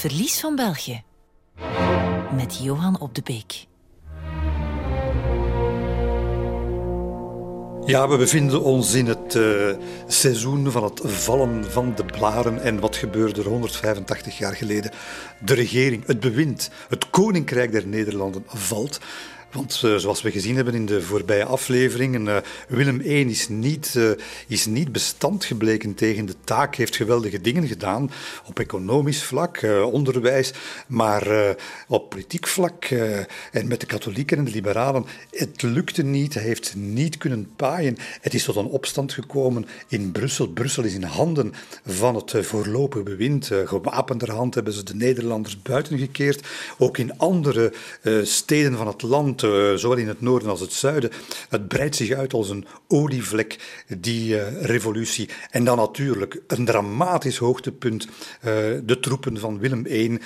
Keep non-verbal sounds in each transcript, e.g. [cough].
verlies van België. Met Johan op de Beek. Ja, we bevinden ons in het uh, seizoen van het vallen van de blaren. En wat gebeurde er 185 jaar geleden? De regering, het bewind, het koninkrijk der Nederlanden valt. Want uh, zoals we gezien hebben in de voorbije afleveringen, uh, Willem I is niet, uh, is niet bestand gebleken tegen de taak, heeft geweldige dingen gedaan op economisch vlak, onderwijs, maar op politiek vlak en met de katholieken en de liberalen, het lukte niet, hij heeft niet kunnen paaien. Het is tot een opstand gekomen in Brussel. Brussel is in handen van het voorlopig bewind. gewapenderhand hebben ze de Nederlanders buiten gekeerd. Ook in andere steden van het land uh, zowel in het noorden als het zuiden. Het breidt zich uit als een olievlek, die uh, revolutie. En dan natuurlijk een dramatisch hoogtepunt. Uh, de troepen van Willem I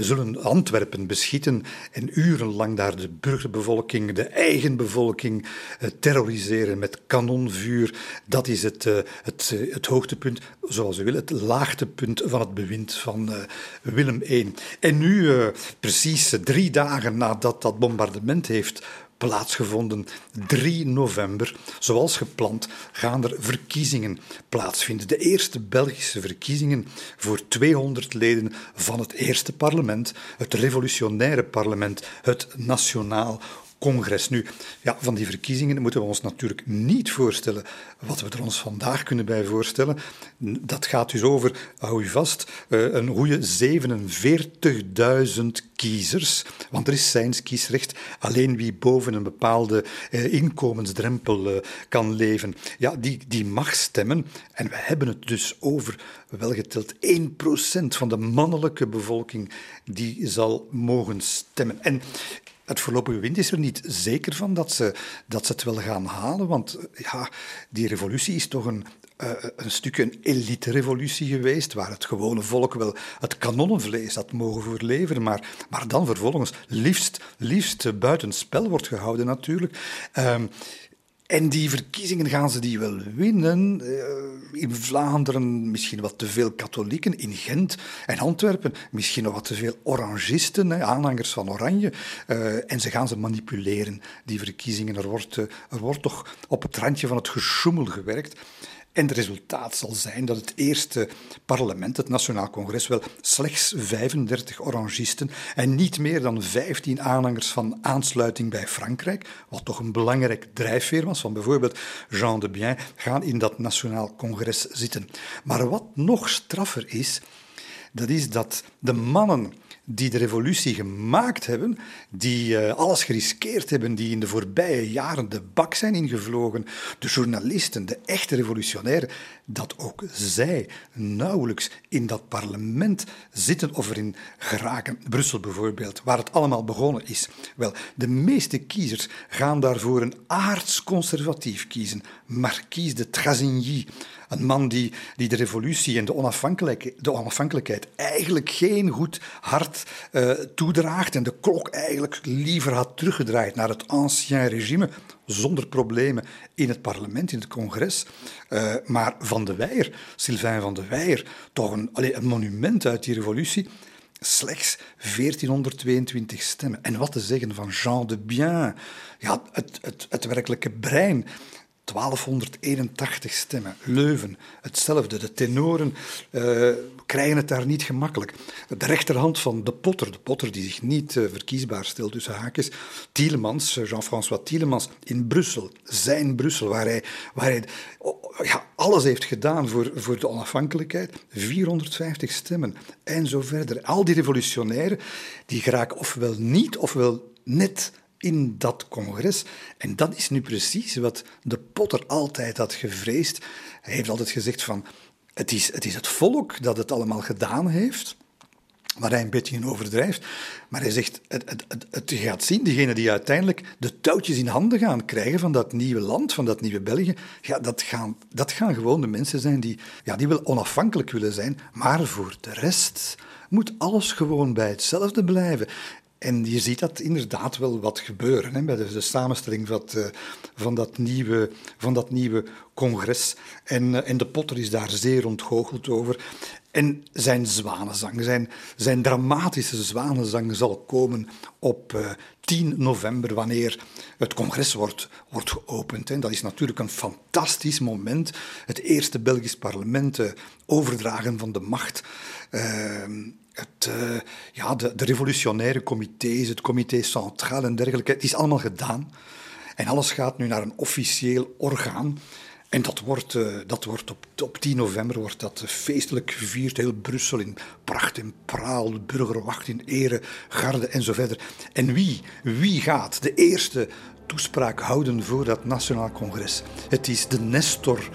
zullen Antwerpen beschieten en urenlang daar de burgerbevolking, de eigen bevolking, terroriseren met kanonvuur. Dat is het, het, het hoogtepunt, zoals u wil, het laagtepunt van het bewind van Willem I. En nu, precies drie dagen nadat dat bombardement heeft plaatsgevonden. 3 november, zoals gepland, gaan er verkiezingen plaatsvinden. De eerste Belgische verkiezingen voor 200 leden van het eerste parlement, het revolutionaire parlement, het Nationaal congres. Nu, ja, van die verkiezingen moeten we ons natuurlijk niet voorstellen wat we er ons vandaag kunnen bij voorstellen. Dat gaat dus over, hou u vast, eh, een goede 47.000 kiezers. Want er is zijns kiesrecht. Alleen wie boven een bepaalde eh, inkomensdrempel eh, kan leven, ja, die, die mag stemmen. En we hebben het dus over, welgeteld, 1% van de mannelijke bevolking die zal mogen stemmen. En het voorlopige wind is er niet zeker van dat ze, dat ze het wel gaan halen, want ja, die revolutie is toch een, uh, een stuk een elite-revolutie geweest, waar het gewone volk wel het kanonnenvlees had mogen voorleveren, maar, maar dan vervolgens liefst, liefst buitenspel wordt gehouden natuurlijk. Uh, en die verkiezingen gaan ze die wel winnen. Eh, in Vlaanderen misschien wat te veel katholieken. In Gent en Antwerpen misschien wat te veel orangisten, aanhangers van Oranje. Uh, en ze gaan ze manipuleren, die verkiezingen. Er wordt, uh, er wordt toch op het randje van het gesjoemel gewerkt. En het resultaat zal zijn dat het eerste parlement, het Nationaal Congres, wel slechts 35 orangisten en niet meer dan 15 aanhangers van aansluiting bij Frankrijk, wat toch een belangrijk drijfveer was van bijvoorbeeld Jean de Bien, gaan in dat Nationaal Congres zitten. Maar wat nog straffer is, dat is dat de mannen die de revolutie gemaakt hebben, die uh, alles geriskeerd hebben, die in de voorbije jaren de bak zijn ingevlogen, de journalisten, de echte revolutionairen, dat ook zij nauwelijks in dat parlement zitten of erin geraken. Brussel bijvoorbeeld, waar het allemaal begonnen is. Wel, de meeste kiezers gaan daarvoor een aardsconservatief kiezen, Marquise de Trasigny, een man die, die de revolutie en de, onafhankelijkheid, de onafhankelijkheid eigenlijk geen goed hart uh, toedraagt en de klok eigenlijk liever had teruggedraaid naar het ancien regime, zonder problemen in het parlement, in het congres. Uh, maar Van de Weijer, Sylvain van de Weijer, toch een, allez, een monument uit die revolutie, slechts 1422 stemmen. En wat te zeggen van Jean de Bien, ja, het, het, het werkelijke brein 1281 stemmen. Leuven, hetzelfde. De tenoren uh, krijgen het daar niet gemakkelijk. De rechterhand van de Potter, de Potter die zich niet uh, verkiesbaar stelt tussen haakjes, Tielemans, eh, Jean-François Tielemans, in Brussel, zijn Brussel, waar hij, waar hij oh, ja, alles heeft gedaan voor, voor de onafhankelijkheid. 450 stemmen en zo verder. Al die revolutionairen, die geraken ofwel niet, ofwel net in dat congres. En dat is nu precies wat de Potter altijd had gevreesd. Hij heeft altijd gezegd van, het is het, is het volk dat het allemaal gedaan heeft waar hij een beetje in overdrijft. Maar hij zegt, het, het, het, het, gaat zien, diegenen die uiteindelijk de touwtjes in handen gaan krijgen van dat nieuwe land, van dat nieuwe België, ja, dat, gaan, dat gaan gewoon de mensen zijn die, ja, die wel onafhankelijk willen zijn, maar voor de rest moet alles gewoon bij hetzelfde blijven. En je ziet dat inderdaad wel wat gebeuren hè, bij de, samenstelling van, uh, van, dat nieuwe, van dat nieuwe congres. En, uh, en de Potter is daar zeer ontgoocheld over. En zijn zwanenzang, zijn, zijn dramatische zwanenzang zal komen op uh, 10 november, wanneer het congres wordt, wordt geopend. En dat is natuurlijk een fantastisch moment. Het eerste Belgisch parlement, overdragen van de macht het, uh, ja, de, revolutionaire comité's, het comité centraal en dergelijke, het is allemaal gedaan. En alles gaat nu naar een officieel orgaan. En dat wordt, uh, dat wordt op, op 10 november wordt dat feestelijk gevierd. Heel Brussel in pracht en praal, de burgerwacht in ere, garde en zo verder. En wie, wie gaat de eerste toespraak houden voor dat Nationaal Congres? Het is de Nestor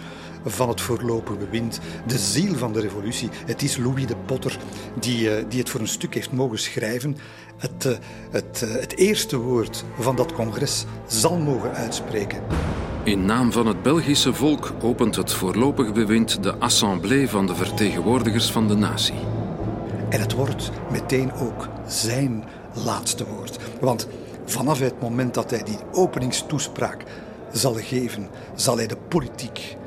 van het voorlopige bewind, de ziel van de revolutie. Het is Louis de Potter die, uh, die het voor een stuk heeft mogen schrijven. Het, uh, het, uh, het eerste woord van dat congres zal mogen uitspreken. In naam van het Belgische volk opent het voorlopige bewind de Assemblée van de vertegenwoordigers van de natie. En het wordt meteen ook zijn laatste woord. Want vanaf het moment dat hij die openingstoespraak zal geven, zal hij de politiek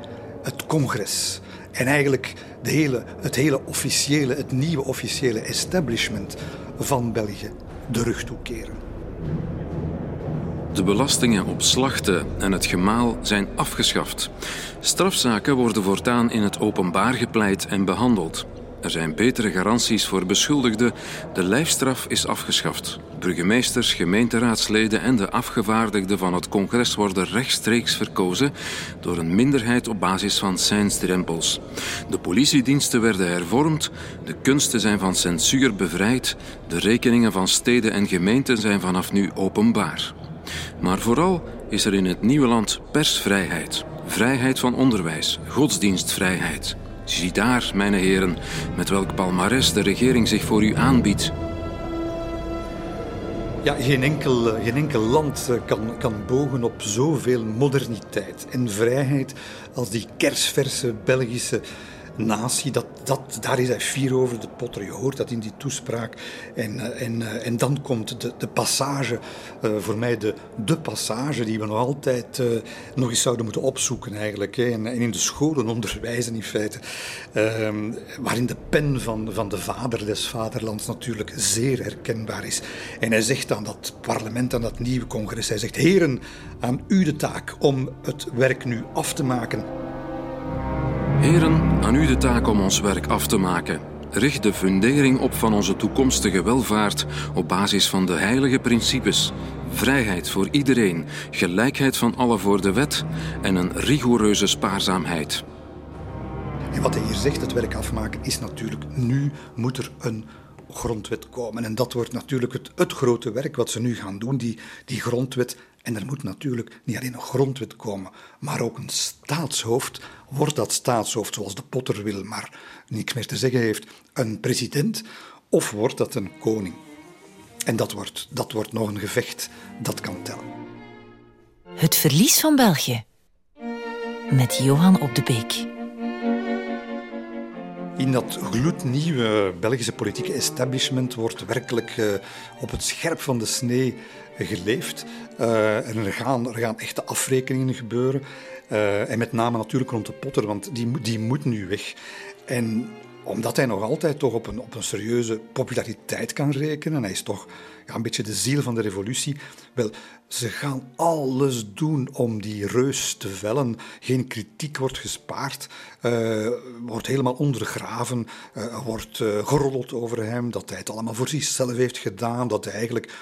het congres en eigenlijk de hele, het hele officiële, het nieuwe officiële establishment van België de rug toekeren. De belastingen op slachten en het gemaal zijn afgeschaft. Strafzaken worden voortaan in het openbaar gepleit en behandeld. Er zijn betere garanties voor beschuldigden. De lijfstraf is afgeschaft. Burgemeesters, gemeenteraadsleden en de afgevaardigden van het congres worden rechtstreeks verkozen door een minderheid op basis van zijnsdrempels. De politiediensten werden hervormd, de kunsten zijn van censuur bevrijd, de rekeningen van steden en gemeenten zijn vanaf nu openbaar. Maar vooral is er in het nieuwe land persvrijheid, vrijheid van onderwijs, godsdienstvrijheid. Zie daar, mijn heren, met welk palmares de regering zich voor u aanbiedt. Ja, geen enkel, geen enkel land eh, kan, kan bogen op zoveel moderniteit en vrijheid als die kersverse Belgische natie. Dat, dat, daar is hij fier over, de Potter. Je hoort dat in die toespraak. En, eh, en, eh, en dan komt de, de passage, uh, voor mij de, de passage die we nog altijd nog eens zouden moeten opzoeken eigenlijk. Hè, en, in de scholen onderwijzen in feite. Uh, waarin de pen van, van de vader des vaderlands natuurlijk zeer herkenbaar is. En hij zegt aan dat parlement, aan dat nieuwe congres, hij zegt, heren, aan u de taak om het werk nu af te maken. Heren, aan u de taak om ons werk af te maken. Richt de fundering op van onze toekomstige welvaart op basis van de heilige principes. Vrijheid voor iedereen, gelijkheid van alle voor de wet en een rigoureuze spaarzaamheid. En wat hij hier zegt, het werk afmaken, is natuurlijk nu moet er een grondwet komen. En dat wordt natuurlijk het, het grote werk wat ze nu gaan doen, die, die grondwet. En er moet natuurlijk niet alleen een grondwet komen, maar ook een staatshoofd. Wordt dat staatshoofd zoals de Potter wil, maar niks meer te zeggen heeft, een president? Of wordt dat een koning? En dat wordt, dat wordt nog een gevecht dat kan tellen. Het verlies van België. Met Johan op de Beek. In dat gloednieuwe Belgische politieke establishment wordt werkelijk uh, op het scherp van de snee geleefd. Uh, en er gaan, er gaan echte afrekeningen gebeuren. Uh, en met name natuurlijk rond de Potter, want die, die moet nu weg. En omdat hij nog altijd toch op een, op een serieuze populariteit kan rekenen, hij is toch ja, een beetje de ziel van de revolutie. Wel, ze gaan alles doen om die reus te vellen. Geen kritiek wordt gespaard, uh, wordt helemaal ondergraven, uh, wordt uh, geroddeld over hem, dat hij het allemaal voor zichzelf heeft gedaan, dat hij eigenlijk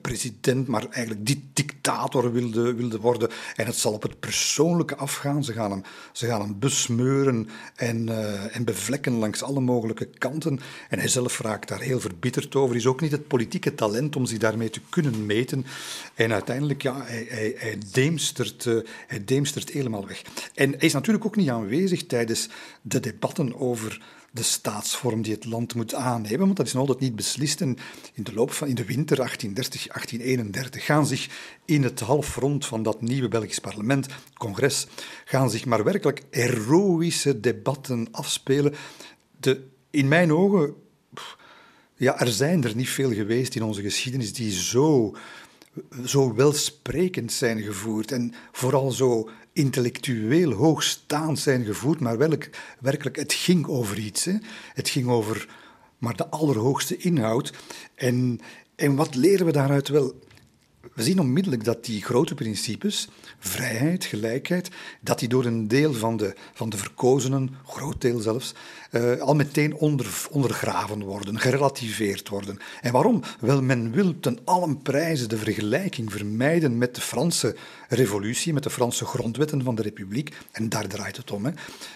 president, maar eigenlijk die dictator wilde, wilde worden. En het zal op het persoonlijke afgaan. Ze gaan hem, ze gaan hem besmeuren en, en bevlekken langs alle mogelijke kanten. En hij zelf raakt daar heel verbitterd over. Is ook niet het politieke talent om zich daarmee te kunnen meten. En uiteindelijk, ja, hij, hij, uh, hij deemstert helemaal weg. En hij is natuurlijk ook niet aanwezig tijdens de debatten over de staatsvorm die het land moet aannemen, want dat is nog altijd niet beslist. En in de loop van in de winter 1830, 1831 gaan zich in het halfrond van dat nieuwe Belgisch parlement, congres, gaan zich maar werkelijk heroïsche debatten afspelen. De, in mijn ogen Ja, er zijn er niet veel geweest in onze geschiedenis die zo, zo welsprekend zijn gevoerd en vooral zo intellectueel hoogstaand zijn gevoerd, maar welk, werkelijk, het ging over iets. Hè. Het ging over maar de allerhoogste inhoud. En, en wat leren we daaruit? Wel, we zien onmiddellijk dat die grote principes, vrijheid, gelijkheid, dat die door een deel van de, van de verkozenen, groot deel zelfs, uh, al meteen onder, ondergraven worden, gerelativeerd worden. En waarom? Wel, men wil ten allen prijze de vergelijking vermijden met de Franse revolutie, met de Franse grondwetten van de republiek. En daar draait het om. Hè.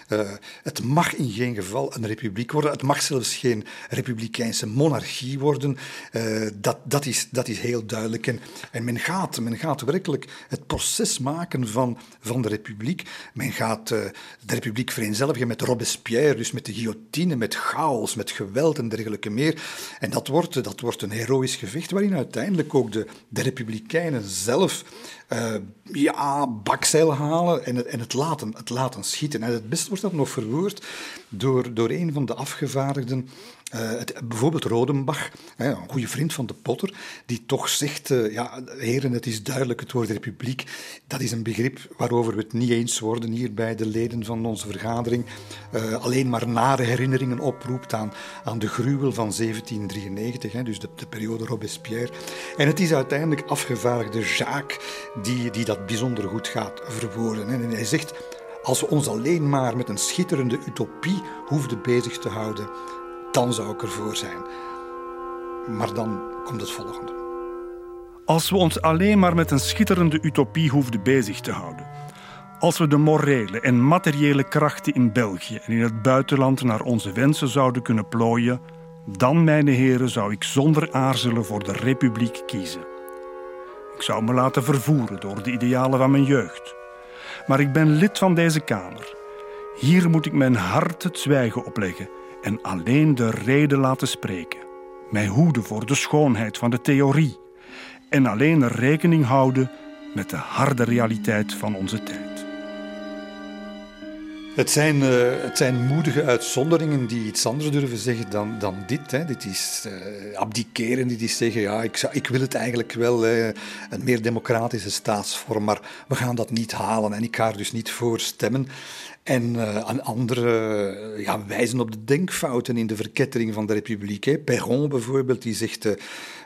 Uh, het mag in geen geval een republiek worden. Het mag zelfs geen republikeinse monarchie worden. Uh, dat, dat, is, dat is heel duidelijk. En, en men, gaat, men gaat werkelijk het proces maken van, van de republiek. Men gaat de republiek vereenzelvigen met Robespierre, dus met de guillotine, met chaos, met geweld en dergelijke meer. En dat wordt, dat wordt een heroïsch gevecht waarin uiteindelijk ook de, de republikeinen zelf uh, ja, bakzeil halen en het, en het, laten, het laten schieten. En het beste wordt dat nog verwoord door, door een van de afgevaardigden uh, het, bijvoorbeeld Rodenbach, een goede vriend van de Potter, die toch zegt, uh, ja, heren, het is duidelijk, het woord republiek, dat is een begrip waarover we het niet eens worden hier bij de leden van onze vergadering, uh, alleen maar nare herinneringen oproept aan, aan de gruwel van 1793, hè, dus de, de, periode Robespierre. En het is uiteindelijk afgevaardigde Jacques die, die dat bijzonder goed gaat verwoorden. Hè. En hij zegt, als we ons alleen maar met een schitterende utopie hoefden bezig te houden, dan zou ik ervoor zijn. Maar dan komt het volgende. Als we ons alleen maar met een schitterende utopie hoefden bezig te houden. Als we de morele en materiële krachten in België en in het buitenland naar onze wensen zouden kunnen plooien, dan, mijn heren, zou ik zonder aarzelen voor de republiek kiezen. Ik zou me laten vervoeren door de idealen van mijn jeugd. Maar ik ben lid van deze Kamer. Hier moet ik mijn hart het zwijgen opleggen en alleen de reden laten spreken. Mij hoeden voor de schoonheid van de theorie en alleen rekening houden met de harde realiteit van onze tijd. Het zijn, uh, het zijn moedige uitzonderingen die iets anders durven zeggen dan, dan dit. Hè. Dit is uh, abdiceren, dit is zeggen, ja, ik, ik wil het eigenlijk wel, een meer democratische staatsvorm, maar we gaan dat niet halen en ik ga er dus niet voor stemmen. En uh, aan anderen uh, ja, wijzen op de denkfouten in de verkettering van de republiek. Hè. Perron bijvoorbeeld, die zegt... Uh,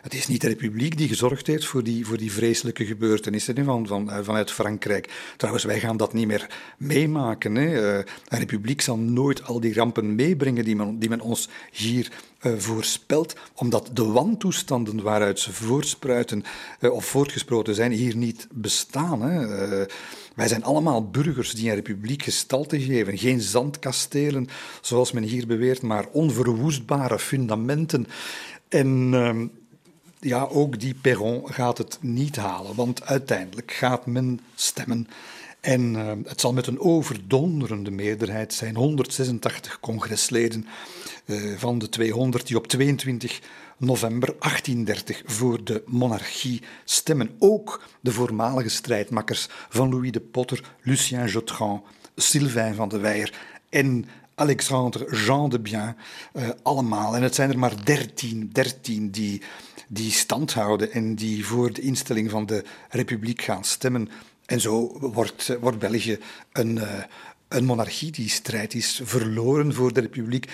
het is niet de republiek die gezorgd heeft voor die, voor die vreselijke gebeurtenissen van, van, vanuit Frankrijk. Trouwens, wij gaan dat niet meer meemaken. Hè. een republiek zal nooit al die rampen meebrengen die men, die men ons hier voorspelt, omdat de wantoestanden waaruit ze voortspruiten of voortgesproten zijn hier niet bestaan. Hè. Wij zijn allemaal burgers die een republiek gestalte geven. Geen zandkastelen, zoals men hier beweert, maar onverwoestbare fundamenten. En uh, ja, ook die Perron gaat het niet halen, want uiteindelijk gaat men stemmen. En uh, het zal met een overdonderende meerderheid zijn, 186 congresleden van de 200 die op 22 november 1830 voor de monarchie stemmen. Ook de voormalige strijdmakkers van Louis de Potter, Lucien Jotran, Sylvain van de Weijer en Alexandre Jean de Bien, uh, allemaal. En het zijn er maar dertien, dertien die, die stand houden en die voor de instelling van de republiek gaan stemmen. En zo wordt, wordt België een, een monarchie die strijd is verloren voor de republiek.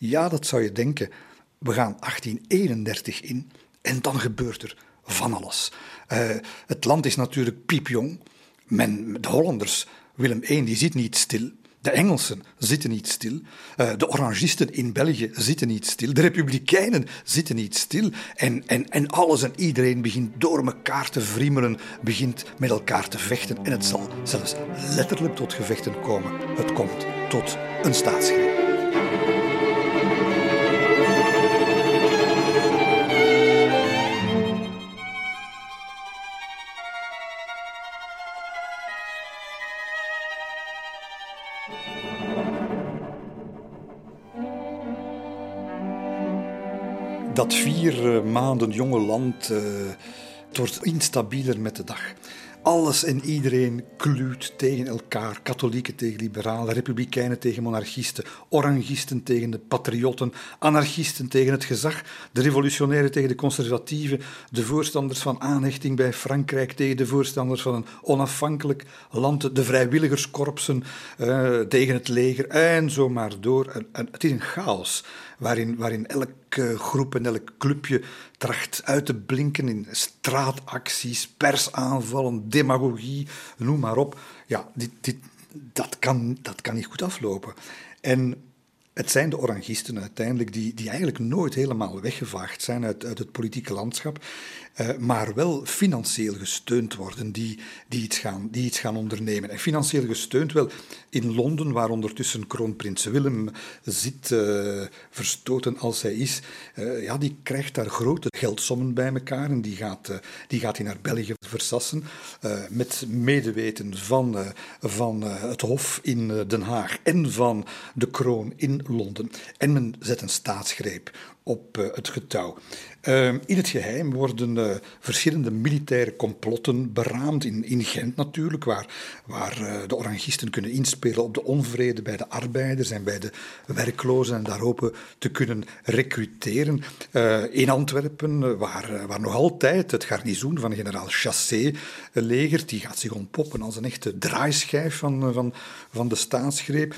Ja, dat zou je denken we gaan 1831 in en dan gebeurt er van alles. Uh, het land is natuurlijk piepjong. Men, de Hollanders, Willem I, die zit niet stil. De Engelsen zitten niet stil. Uh, de Orangisten in België zitten niet stil. De Republikeinen zitten niet stil. En, en, en alles en iedereen begint door elkaar te vriemelen, begint met elkaar te vechten. En het zal zelfs letterlijk tot gevechten komen. Het komt tot een staatsgreep. Vier eh, maanden jonge land. Het wordt instabieler met de dag. alles en iedereen kluwt tegen elkaar. Katholieken tegen liberalen, republikeinen tegen monarchisten, orangisten tegen de patriotten, anarchisten tegen het gezag, de revolutionairen tegen de conservatieven, de voorstanders van aanhechting bij Frankrijk tegen de voorstanders van een onafhankelijk land, de vrijwilligerskorpsen uh, tegen het leger en zo maar door. En, het is een chaos waarin, elke groep en elk clubje tracht uit te blinken in straatacties, persaanvallen, demagogie, noem maar op. Ja, dit, dit, dat, kan, dat kan niet goed aflopen. En het zijn de orangisten uiteindelijk die, die eigenlijk nooit helemaal weggevaagd zijn uit, uit het politieke landschap. Eh, maar wel financieel gesteund worden, die, die, iets gaan, die iets gaan ondernemen. En financieel gesteund wel in Londen, waar ondertussen kroonprins Willem zit, uh, verstoten als hij is, uh, ja, die krijgt daar grote geldsommen bij elkaar en die gaat, die gaat hij naar België versassen met medeweten van, van het Hof in Den Haag en van de kroon in En men zet een staatsgreep op het getouw. Ehm, in het geheim worden uh, verschillende militaire complotten beraamd, in, in Gent natuurlijk, waar, waar uh, de orangisten kunnen inspelen op de onvrede bij de arbeiders en bij de werklozen en daar hopen te kunnen recruteren. Uh, in Antwerpen, waar, waar nog altijd het garnizoen van generaal Chassé legert, die gaat zich ontpoppen als een echte draaischijf van, van, van de staatsgreep.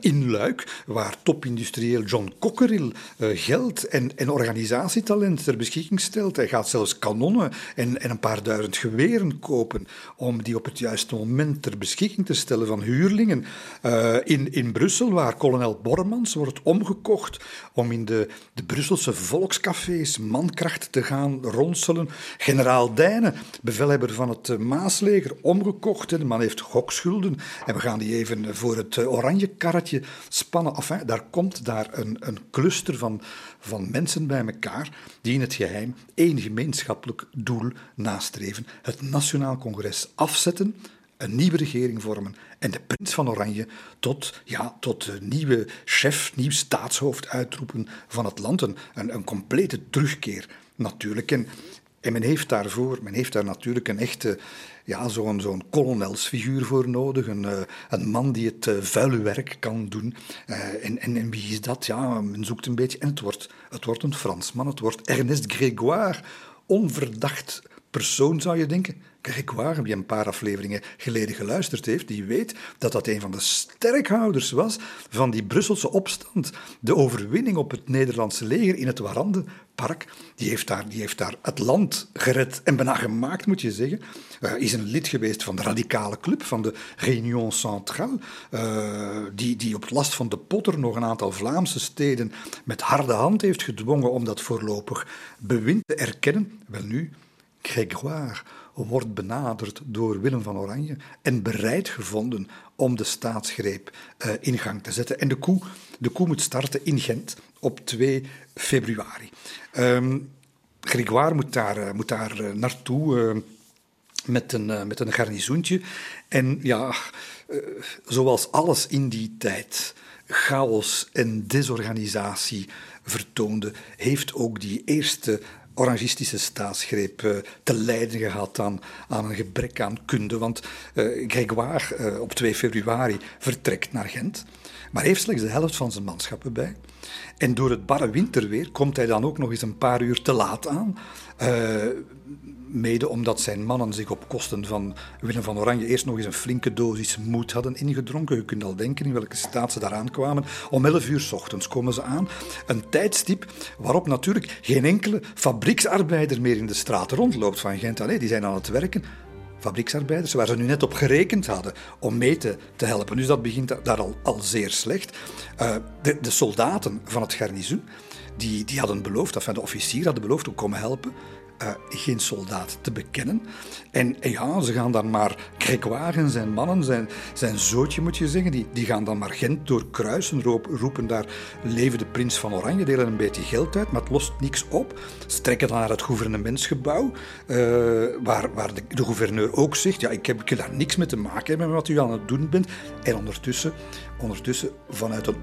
in Luik, waar topindustrieel John Cockerill geld en, en organisatietalent ter beschikking stelt. Hij gaat zelfs kanonnen en, en een paar duizend geweren kopen om die op het juiste moment ter beschikking te stellen van huurlingen. Uh, in, in Brussel, waar kolonel Bormans wordt omgekocht om in de, de Brusselse volkscafés mankracht te gaan ronselen. Generaal Dijnen, bevelhebber van het Maasleger, omgekocht. De man heeft gokschulden en we gaan die even voor het oranje karretje spannen. Enfin, daar komt daar een, een cluster van, van mensen bij elkaar die in het geheim één gemeenschappelijk doel nastreven: het Nationaal Congres afzetten, een nieuwe regering vormen en de prins van Oranje tot, ja, tot nieuwe chef, nieuw staatshoofd uitroepen van het land. Een, een, complete terugkeer natuurlijk. En, en men heeft daarvoor, men heeft daar natuurlijk een echte ja, zo'n zo'n kolonelsfiguur voor nodig. Een, uh, een man die het uh, vuile werk kan doen. En, en, en, wie is dat? Ja, men zoekt een beetje. En het wordt, het wordt een Fransman. Het wordt Ernest Grégoire. Onverdacht persoon, zou je denken. Grégoire, die een paar afleveringen geleden geluisterd heeft, die weet dat dat een van de sterkhouders was van die Brusselse opstand. De overwinning op het Nederlandse leger in het Warandenpark. Die heeft daar, die heeft daar het land gered en bijna gemaakt, moet je zeggen. Uh, is een lid geweest van de radicale club, van de Réunion Centrale, uh, die, die op last van de Potter nog een aantal Vlaamse steden met harde hand heeft gedwongen om dat voorlopig bewind te erkennen. Wel nu, Grégoire wordt benaderd door Willem van Oranje en bereid gevonden om de staatsgreep uh, in gang te zetten. En de coup, de coup moet starten in Gent op 2 februari. Um, moet daar, uh, moet daar uh, naartoe met, een, met een garnizoentje. En ja, zoals alles in die tijd chaos en desorganisatie vertoonde, heeft ook die eerste orangistische staatsgreep uh, te lijden gehad aan, aan een gebrek aan kunde. Want uh, Grégoire uh, op 2 februari vertrekt naar Gent, maar heeft slechts de helft van zijn manschappen bij. En door het barre winterweer komt hij dan ook nog eens een paar uur te laat aan. Mede omdat zijn mannen zich op kosten van Willem van Oranje eerst nog eens een flinke dosis moed hadden ingedronken. Je kunt al denken in welke staat ze daaraan kwamen. Om 11 uur s ochtends komen ze aan. Een tijdstip waarop natuurlijk geen enkele fabrieksarbeider meer in de straat rondloopt van Gent. Allee, die zijn aan het werken fabrieksarbeiders, waar ze nu net op gerekend hadden om mee te, helpen. Dus dat begint daar al, al zeer slecht. Uh, de, de, soldaten van het garnizoen, die, die hadden beloofd, enfin de officier hadden beloofd om komen helpen uh, geen soldaat te bekennen. En, ja, ze gaan dan maar Grégoire zijn mannen, zijn, zijn zootje moet je zeggen, die, die gaan dan maar Gent doorkruisen, roepen daar leven de prins van Oranje, delen een beetje geld uit, maar het lost niks op. Strekken dan naar het gouvernementsgebouw, uh, waar, waar de, de, gouverneur ook zegt, ja, ik, heb, ik daar niks mee te maken met wat u aan het doen bent. En ondertussen, ondertussen vanuit een,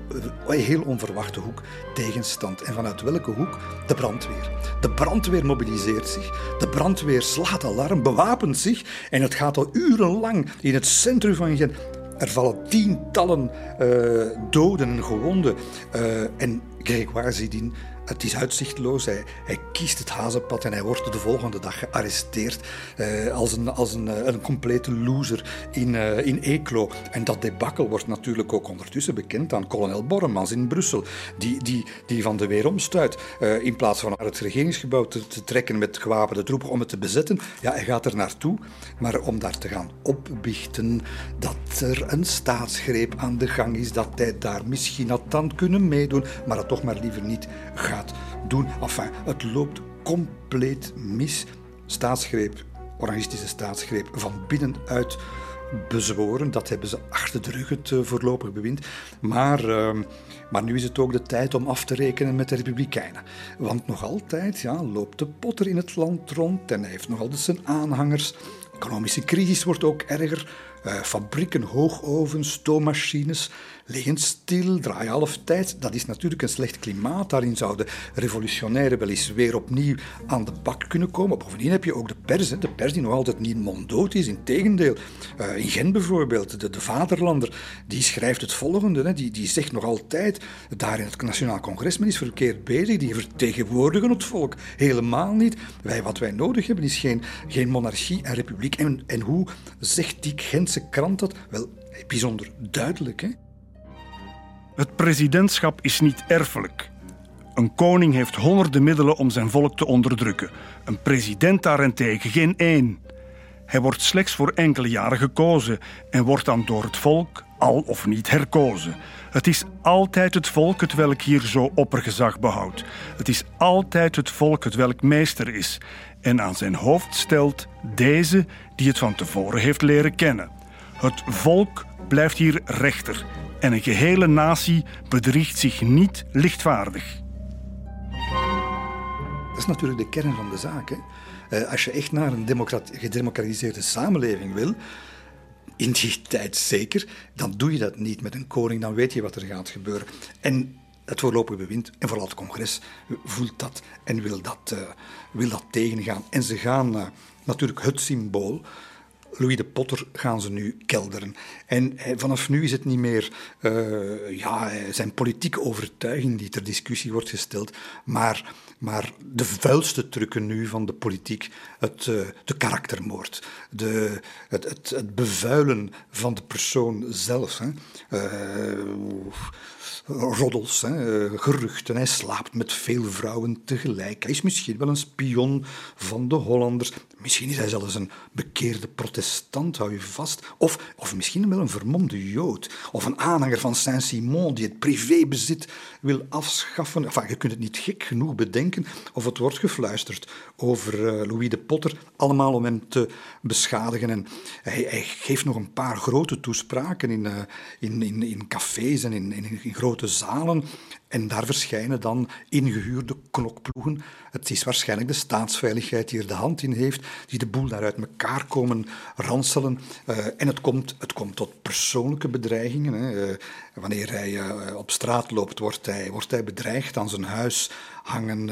een heel onverwachte hoek tegenstand. En vanuit welke hoek? De brandweer. De brandweer mobiliseert zich. De brandweer slaat alarm, bewapent zich en het gaat al urenlang in het centrum van Gent. Er vallen tientallen uh, doden en gewonden. Uh, en Grégoire Zidine het is uitzichtloos. Hij, kiest het hazenpad en hij wordt de volgende dag gearresteerd eh, als, een, als een, eh, een complete loser in, uh, in Eeklo. En dat debakkel wordt natuurlijk ook ondertussen bekend aan kolonel Borremans in Brussel, die, die, die van de weer omstuit. Uh, in plaats van naar het regeringsgebouw te, trekken met gewapende troepen om het te bezetten, ja, hij gaat er naartoe. Maar om daar te gaan opbichten dat er een staatsgreep aan de gang is, dat hij daar misschien had aan kunnen meedoen, maar dat toch maar liever niet gaat doen. Enfin, het loopt compleet mis. Staatsgreep, oranghistische staatsgreep, van binnenuit bezworen. Dat hebben ze achter de rug, het uh, voorlopig bewind. Maar, uh, maar nu is het ook de tijd om af te rekenen met de Republikeinen. Want nog altijd ja, loopt de potter in het land rond en hij heeft nog altijd zijn aanhangers. De economische crisis wordt ook erger. Uh, fabrieken, hoogovens, stoommachines liggen stil, draaien half tijd. Dat is natuurlijk een slecht klimaat. Daarin zouden revolutionairen wel eens weer opnieuw aan de bak kunnen komen. Bovendien heb je ook de pers, de pers die nog altijd niet monddood is. Integendeel, uh, in Gent bijvoorbeeld, de, de, vaderlander, die schrijft het volgende. Die, die zegt nog altijd, daar in het Nationaal Congres, men is verkeerd bezig, die vertegenwoordigen het volk. Helemaal niet. Wij, wat wij nodig hebben is geen, geen monarchie en republiek. En, en hoe zegt die Gentse krant dat? Wel, bijzonder duidelijk. Hè? Het presidentschap is niet erfelijk. Een koning heeft honderden middelen om zijn volk te onderdrukken. Een president daarentegen geen één. Hij wordt slechts voor enkele jaren gekozen en wordt dan door het volk al of niet herkozen. Het is altijd het volk het welk hier zo oppergezag behoudt. Het is altijd het volk het welk meester is en aan zijn hoofd stelt deze die het van tevoren heeft leren kennen. Het volk blijft hier rechter en een gehele natie bedriegt zich niet lichtvaardig. Dat is natuurlijk de kern van de zaak. Uh, als je echt naar een gedemocratiseerde samenleving wil, in die [laughs] tijd zeker, dan doe je dat niet met een koning, dan weet je wat er gaat gebeuren. En het voorlopige bewind, en vooral het congres, voelt dat en wil dat, uh, wil dat tegengaan. En ze gaan uh, natuurlijk het symbool Louis de Potter gaan ze nu kelderen. En vanaf nu is het niet meer uh, ja, zijn politieke overtuiging die ter discussie wordt gesteld, maar, maar de vuilste trucken nu van de politiek, het, de karaktermoord, de, het, het, het, bevuilen van de persoon zelf. Hè. Roddels, hè, geruchten. Hij slaapt met veel vrouwen tegelijk. Hij is misschien wel een spion van de Hollanders. Misschien is hij zelfs een bekeerde protestant, hou je vast. Of, of misschien wel een vermomde jood. Of een aanhanger van Saint-Simon die het privébezit wil afschaffen. Enfin, je kunt het niet gek genoeg bedenken. Of het wordt gefluisterd over uh, Louis de Potter. Allemaal om hem te beschadigen. En hij, geeft nog een paar grote toespraken in, uh, in, in, in cafés en in, in grote zalen. En daar verschijnen dan ingehuurde knokploegen. Het is waarschijnlijk de staatsveiligheid die er de hand in heeft, die de boel daar uit elkaar komen ranselen. Uh, en het komt, het komt tot persoonlijke bedreigingen. Hè. Uh, wanneer hij uh, op straat loopt, wordt hij, wordt hij bedreigd. Aan zijn huis hangen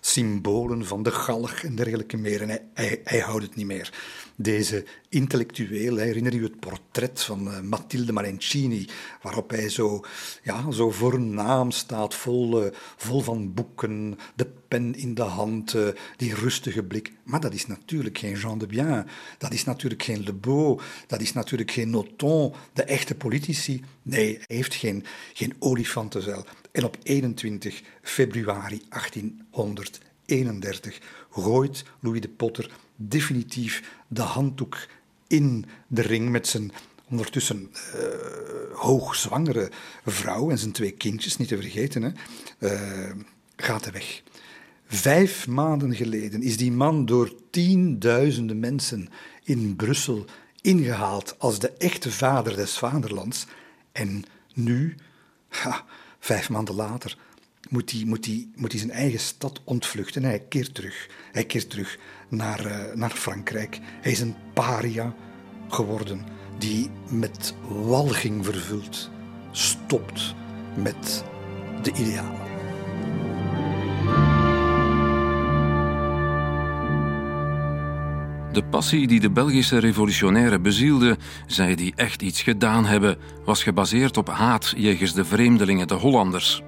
symbolen van de galg en dergelijke meer. En hij, houdt het niet meer deze intellectueel. Herinner je het portret van uh, Mathilde Marencini, waarop hij zo, ja, zo voornaam staat, vol, uh, vol van boeken, de pen in de hand, uh, die rustige blik. Maar dat is natuurlijk geen Jean de Bien, dat is natuurlijk geen Le Beau, dat is natuurlijk geen Noton, de echte politici. Nee, hij heeft geen, geen. En op 21 februari 1831 gooit Louis de Potter definitief de handdoek in de ring met zijn ondertussen uh, hoogzwangere vrouw en zijn twee kindjes, niet te vergeten, hè, uh, gaat hij weg. Vijf maanden geleden is die man door tienduizenden mensen in Brussel ingehaald als de echte vader des vaderlands. En nu, vijf maanden later, moet hij, moet, hij, moet hij zijn eigen stad ontvluchten. Hij keert terug. Hij keert terug naar, uh, naar Frankrijk. Hij is een paria geworden die met walging vervuld stopt met de idealen. De passie die de Belgische revolutionairen bezielde, zij die echt iets gedaan hebben, was gebaseerd op haat jegens de vreemdelingen, de Hollanders.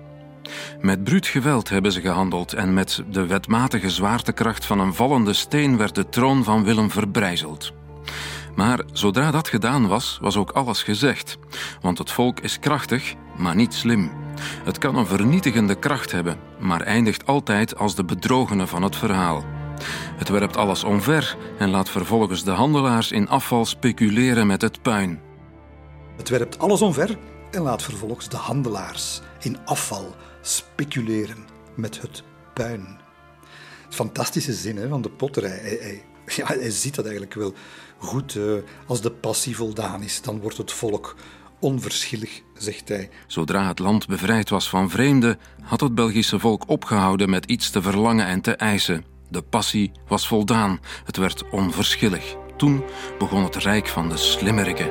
Met bruut geweld hebben ze gehandeld en met de wetmatige zwaartekracht van een vallende steen werd de troon van Willem verbrijzeld. Maar zodra dat gedaan was, was ook alles gezegd. Want het volk is krachtig, maar niet slim. Het kan een vernietigende kracht hebben, maar eindigt altijd als de bedrogene van het verhaal. Het werpt alles omver en laat vervolgens de handelaars in afval speculeren met het puin. Het werpt alles omver en laat vervolgens de handelaars in afval speculeren met het puin. Fantastische zin hè, van de potter. Hij, hij, ja, hij ziet dat eigenlijk wel goed. Uh, als de passie voldaan is, dan wordt het volk onverschillig, zegt hij. Zodra het land bevrijd was van vreemden, had het Belgische volk opgehouden met iets te verlangen en te eisen. De passie was voldaan, het werd onverschillig. Toen begon het rijk van de slimmeriken.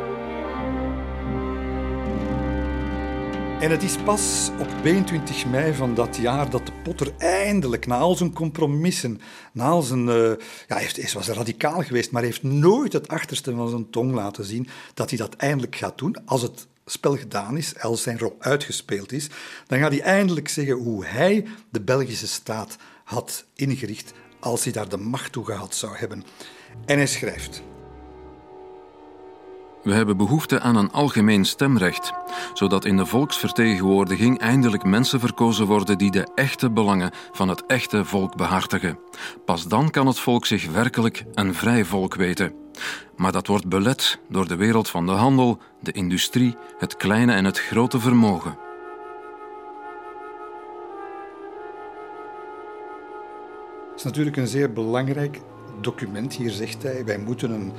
En het is pas op 22 mei van dat jaar dat de Potter eindelijk, na al zijn compromissen, na al zijn... Uh, ja, hij, was radicaal geweest, maar heeft nooit het achterste van zijn tong laten zien dat hij dat eindelijk gaat doen. Als het spel gedaan is, als zijn rol uitgespeeld is, dan gaat hij eindelijk zeggen hoe hij de Belgische staat had ingericht als hij daar de macht toe gehad zou hebben. En hij schrijft... We hebben behoefte aan een algemeen stemrecht, zodat in de volksvertegenwoordiging eindelijk mensen verkozen worden die de echte belangen van het echte volk behartigen. Pas dan kan het volk zich werkelijk een vrij volk weten. Maar dat wordt belet door de wereld van de handel, de industrie, het kleine en het grote vermogen. Is natuurlijk een zeer belangrijk document. Hier zegt hij: wij moeten een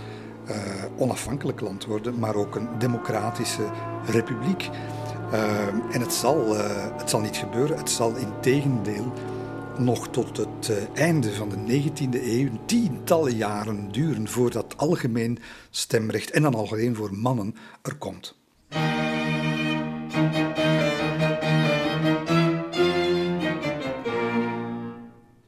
uh, onafhankelijk land worden, maar ook een democratische republiek. Uh, en het zal, uh, het zal niet gebeuren. Het zal in tegendeel nog tot het einde van de 19e eeuw, tientallen jaren duren voordat algemeen stemrecht, en dan alleen voor mannen, er komt.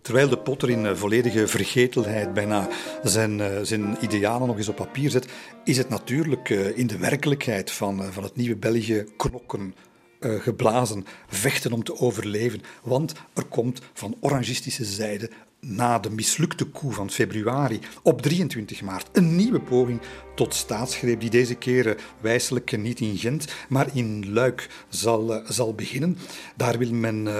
Terwijl de Potter in eh, volledige vergetelheid bijna zijn, eh, zijn idealen nog eens op papier zet, is het natuurlijk eh, in de werkelijkheid van, van het nieuwe België knokken geblazen, vechten om te overleven. Want er komt van orangistische zijde na de mislukte coup van februari op 23 maart een nieuwe poging tot staatsgreep die deze keer wijselijk niet in Gent, maar in Luik zal, eh, zal beginnen. Daar wil men uh,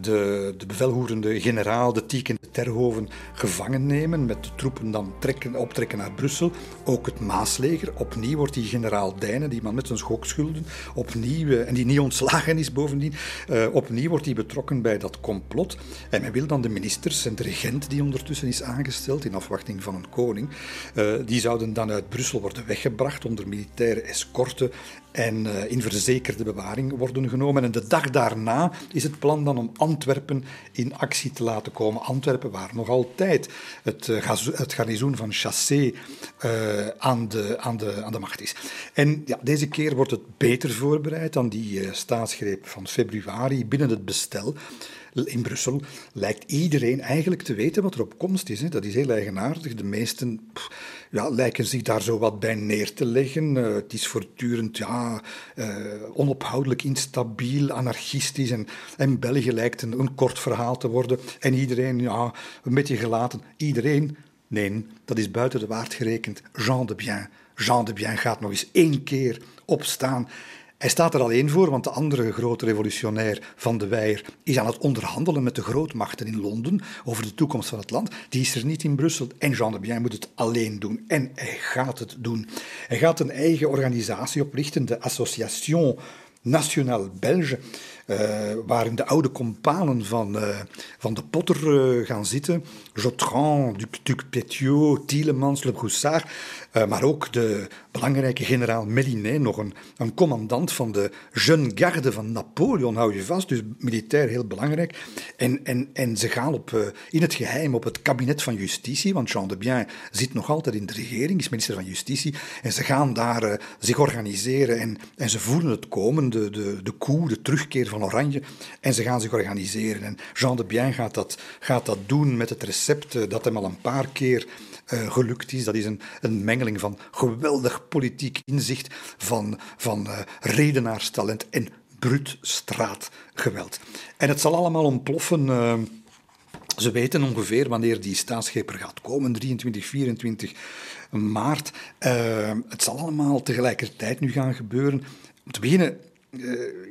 de, de bevelvoerende generaal, de Tieken de Terhoven, gevangen nemen, met de troepen dan trekken, optrekken naar Brussel. Ook het Maasleger. Opnieuw wordt die generaal Dijnen, die man met zijn schokschulden, opnieuw, en die niet ontslagen is bovendien, opnieuw wordt hij betrokken bij dat complot. En men wil dan de ministers en de regent, die ondertussen is aangesteld in afwachting van een koning, die zouden dan uit Brussel Brussel worden weggebracht onder militaire escorte en uh, in verzekerde bewaring worden genomen. En de dag daarna is het plan dan om Antwerpen in actie te laten komen. Antwerpen, waar nog altijd het, het garnizoen van Chassé uh, aan, de, aan, de, aan de macht is. En ja, deze keer wordt het beter voorbereid dan die staatsgreep van februari binnen het bestel in Brussel lijkt iedereen eigenlijk te weten wat er op komst is. Hè. Dat is heel eigenaardig. De meesten ja, lijken zich daar zo wat bij neer te leggen. Uh, het is voortdurend ja, uh, onophoudelijk instabiel, anarchistisch. En, en België lijkt een, een kort verhaal te worden. En iedereen, ja, een beetje gelaten. Iedereen, nee, dat is buiten de waard gerekend. Jean de Bien. Jean de Bien gaat nog eens één keer opstaan hij staat er alleen voor, want de andere grote revolutionair van de Weijer is aan het onderhandelen met de grootmachten in Londen over de toekomst van het land. Die is er niet in Brussel. En Jean de Bien moet het alleen doen. En hij gaat het doen. Hij gaat een eigen organisatie oprichten, de Association Nationale Belge, waarin de oude companen van, uh, van de Potter uh, gaan zitten. Jotran, Duc, Duc Petiot, Tielemans, Le Broussard. maar ook de belangrijke generaal Mélinet, nog een, een commandant van de Jeune Garde van Napoleon, hou je vast. Dus militair heel belangrijk. En, en, en ze gaan op, in het geheim op het kabinet van justitie, want Jean de Bien zit nog altijd in de regering, is minister van Justitie. En ze gaan daar zich organiseren en, en ze voelen het komen, de, de, de coup, de terugkeer van Oranje. En ze gaan zich organiseren. En Jean de Bien gaat dat, gaat dat doen met het recept eh, dat hem al een paar keer uh, gelukt is. Dat is een, een mengeling van geweldig politiek inzicht, van, van uh, redenaarstalent en bruut straatgeweld. En het zal allemaal ontploffen. Uh, ze weten ongeveer wanneer die staatsscheper gaat komen, 23, 24 maart. Het zal allemaal tegelijkertijd nu gaan gebeuren. Om te beginnen,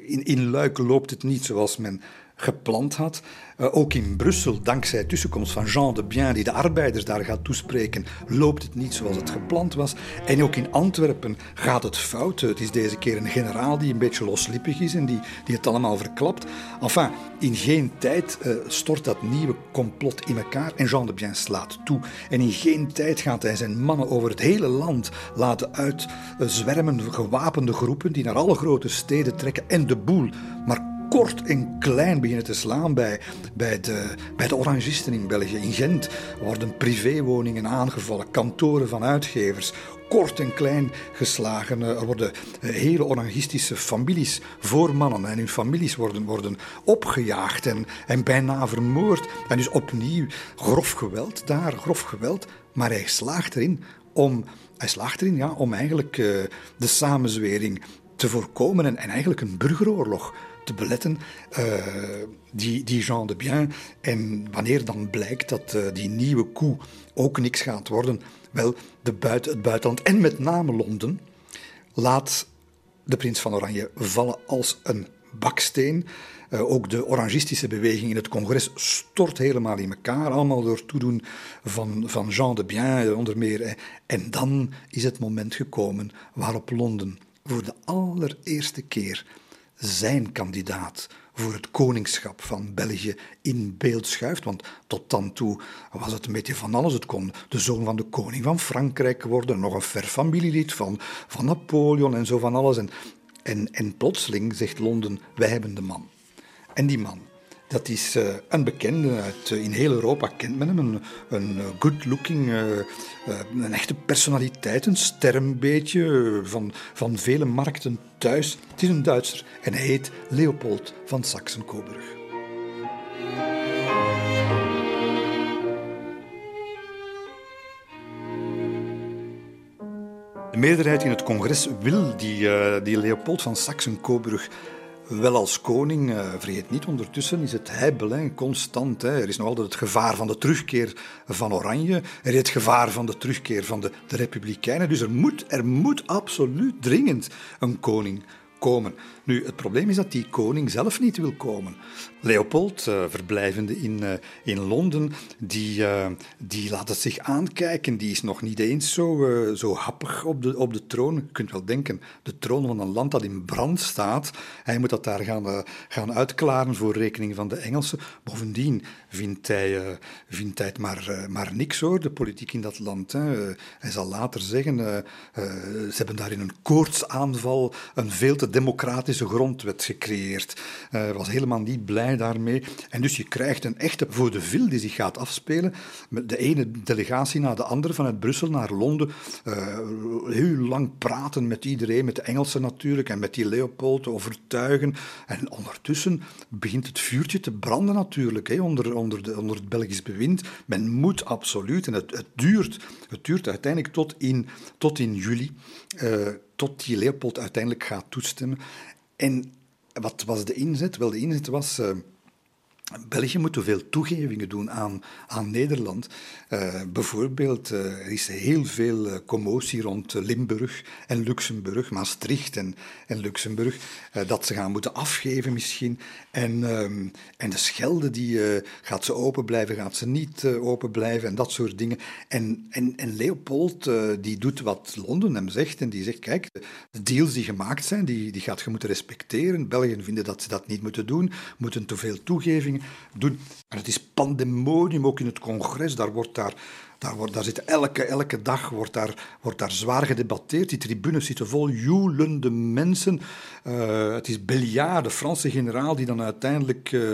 in, in Luik loopt het niet zoals men gepland had. Uh, ook in Brussel, dankzij tussenkomst van Jean de Bien, die de arbeiders daar gaat toespreken, loopt het niet zoals het gepland was. En ook in Antwerpen gaat het fout. Het is deze keer een generaal die een beetje loslippig is en die, die het allemaal verklapt. Enfin, in geen tijd uh, stort dat nieuwe complot in elkaar en Jean de Bien slaat toe. En in geen tijd gaat hij zijn mannen over het hele land laten uitzwermen, gewapende groepen die naar alle grote steden trekken en de boel maar kort en klein beginnen te slaan bij, bij, de, bij de orangisten in België. In Gent worden privéwoningen aangevallen, kantoren van uitgevers, kort en klein geslagen. Er worden eh, hele orangistische families voor mannen en hun families worden, worden opgejaagd en, en bijna vermoord. En dus opnieuw grof geweld daar, grof geweld. Maar hij slaagt erin om, hij slaagt erin, ja, om eigenlijk uh, de samenzwering te voorkomen en, en eigenlijk een burgeroorlog te beletten, uh, die, die Jean de Bien. En wanneer dan blijkt dat uh, die nieuwe koe ook niks gaat worden, wel, de buiten, het buitenland en met name Londen laat de prins van Oranje vallen als een baksteen. Uh, ook de orangistische beweging in het congres stort helemaal in elkaar, allemaal door toedoen van, van Jean de Bien onder meer. En dan is het moment gekomen waarop Londen voor de allereerste keer zijn kandidaat voor het koningschap van België in beeld schuift. Want tot dan toe was het een beetje van alles. Het kon de zoon van de koning van Frankrijk worden, nog een ver familielid van, van Napoleon en zo van alles. En, en, en plotseling zegt Londen, wij hebben de man. En die man, dat is uh, een bekende. Uit, uh, in heel Europa kent men hem. Een, een uh, good-looking, een echte personaliteit. Een ster beetje van, van vele markten thuis. Het is een Duitser en hij heet Leopold van Saxe-Coburg. De meerderheid in het congres wil die, die Leopold van Saxe-Coburg wel als koning. Uh, vergeet niet, ondertussen is het heibel, constant. Hè. Er is nog altijd het gevaar van de terugkeer van Oranje. Er is het gevaar van de terugkeer van de, de Republikeinen. Dus er moet, er moet absoluut dringend een koning komen. Nu, het probleem is dat die koning zelf niet wil komen. Leopold, uh, verblijvende in, uh, in Londen, die, uh, die laat het zich aankijken. Die is nog niet eens zo, zo happig op de, op de troon. Je kunt wel denken, de troon van een land dat in brand staat. Hij moet dat daar gaan, gaan uitklaren voor rekening van de Engelsen. Bovendien vindt hij, vindt hij het maar, maar niks hoor, de politiek in dat land. Hè. Hij zal later zeggen, ze hebben daar in een koortsaanval een veel te democratische grondwet gecreëerd. Hij was helemaal niet blij daarmee. En dus je krijgt een echte voor de vil die zich gaat afspelen. Met de ene delegatie na de andere, vanuit Brussel naar Londen. Uh, heel lang praten met iedereen, met de Engelsen natuurlijk, en met die Leopold, overtuigen. En ondertussen begint het vuurtje te branden natuurlijk, onder, onder, de, onder het Belgisch bewind. Men moet absoluut, en het, het, duurt, het duurt uiteindelijk tot in, tot in juli, uh, tot die Leopold uiteindelijk gaat toestemmen. En wat was de inzet? Wel, de inzet was. België moet veel toegevingen doen aan, aan Nederland. Uh, bijvoorbeeld, uh, er is heel veel uh, commotie rond Limburg en Luxemburg, Maastricht en, en Luxemburg, dat ze gaan moeten afgeven misschien. En, ehm, en de Schelde, die, gaat ze open blijven, gaat ze niet open blijven en dat soort dingen. En, en, en Leopold, die doet wat Londen hem zegt en die zegt, kijk, de deals die gemaakt zijn, die, die gaat je moeten respecteren. België vinden dat ze dat niet moeten doen, moeten te veel toegevingen En het is pandemonium, ook in het congres, daar wordt daar daar, wordt, daar zit elke, elke dag wordt daar, wordt daar zwaar gedebatteerd. Die tribunes zitten vol joelende mensen. Uh, het is Belliard, de Franse generaal, die dan uiteindelijk uh,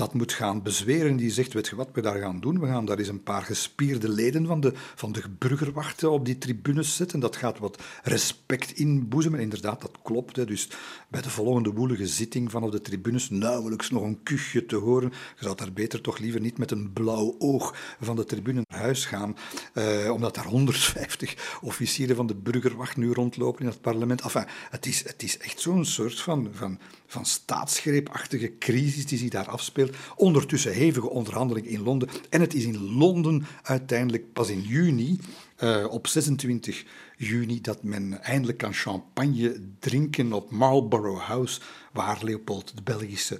dat moet gaan bezweren. Die zegt, weet wat we daar gaan doen? We gaan daar eens een paar gespierde leden van de, van de burgerwachten op die tribunes zetten. Dat gaat wat respect inboezemen. Inderdaad, dat klopt. Hè. Dus bij de volgende woelige zitting van op de tribunes nauwelijks nog een kuchje te horen. Je zou daar beter toch liever niet met een blauw oog van de tribune naar huis gaan. uh, omdat daar 150 officieren van de burgerwacht nu rondlopen in het parlement. Enfin, het is, het is echt zo'n soort van, van, van staatsgreepachtige crisis die zich daar afspeelt. Ondertussen hevige onderhandelingen in Londen. En het is in Londen uiteindelijk pas in juni, uh, op 26 juni, dat men eindelijk kan champagne drinken op Marlborough House, waar Leopold de Belgische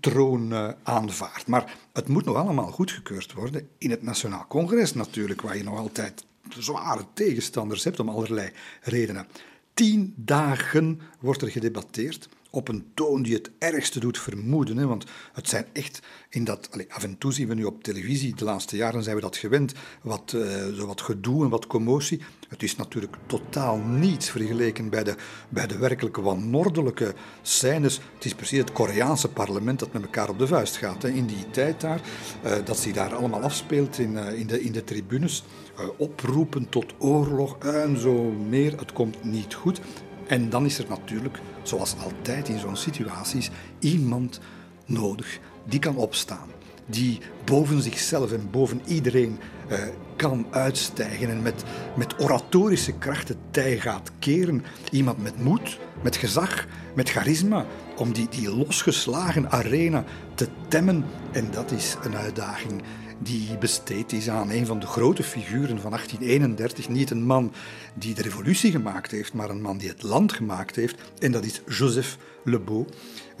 troon uh, aanvaardt. Maar het moet nog allemaal goedgekeurd worden in het Nationaal Congres natuurlijk, waar je nog altijd zware tegenstanders hebt om allerlei redenen. Tien dagen wordt er gedebatteerd op een toon die het ergste doet vermoeden. Want het zijn echt in dat. Af en toe zien we nu op televisie, de laatste jaren zijn we dat gewend, wat, uh, zo wat gedoe en wat commotie. Het is natuurlijk totaal niets vergeleken bij de, bij de werkelijke wanordelijke scènes. Het is precies het Koreaanse parlement dat met elkaar op de vuist gaat. In die tijd daar, uh, dat zich daar allemaal afspeelt in, uh, in, de, in de tribunes. oproepen tot oorlog en zo meer. Het komt niet goed. En dan is er natuurlijk, zoals altijd in zo'n situaties, iemand nodig die kan opstaan. Die boven zichzelf en boven iedereen eh, kan uitstijgen en met, met oratorische krachten tij gaat keren. Iemand met moed, met gezag, met charisma, om die, die losgeslagen arena te temmen. En dat is een uitdaging die besteed is aan een van de grote figuren van 1831. Niet een man die de revolutie gemaakt heeft, maar een man die het land gemaakt heeft. En dat is Joseph Le Beau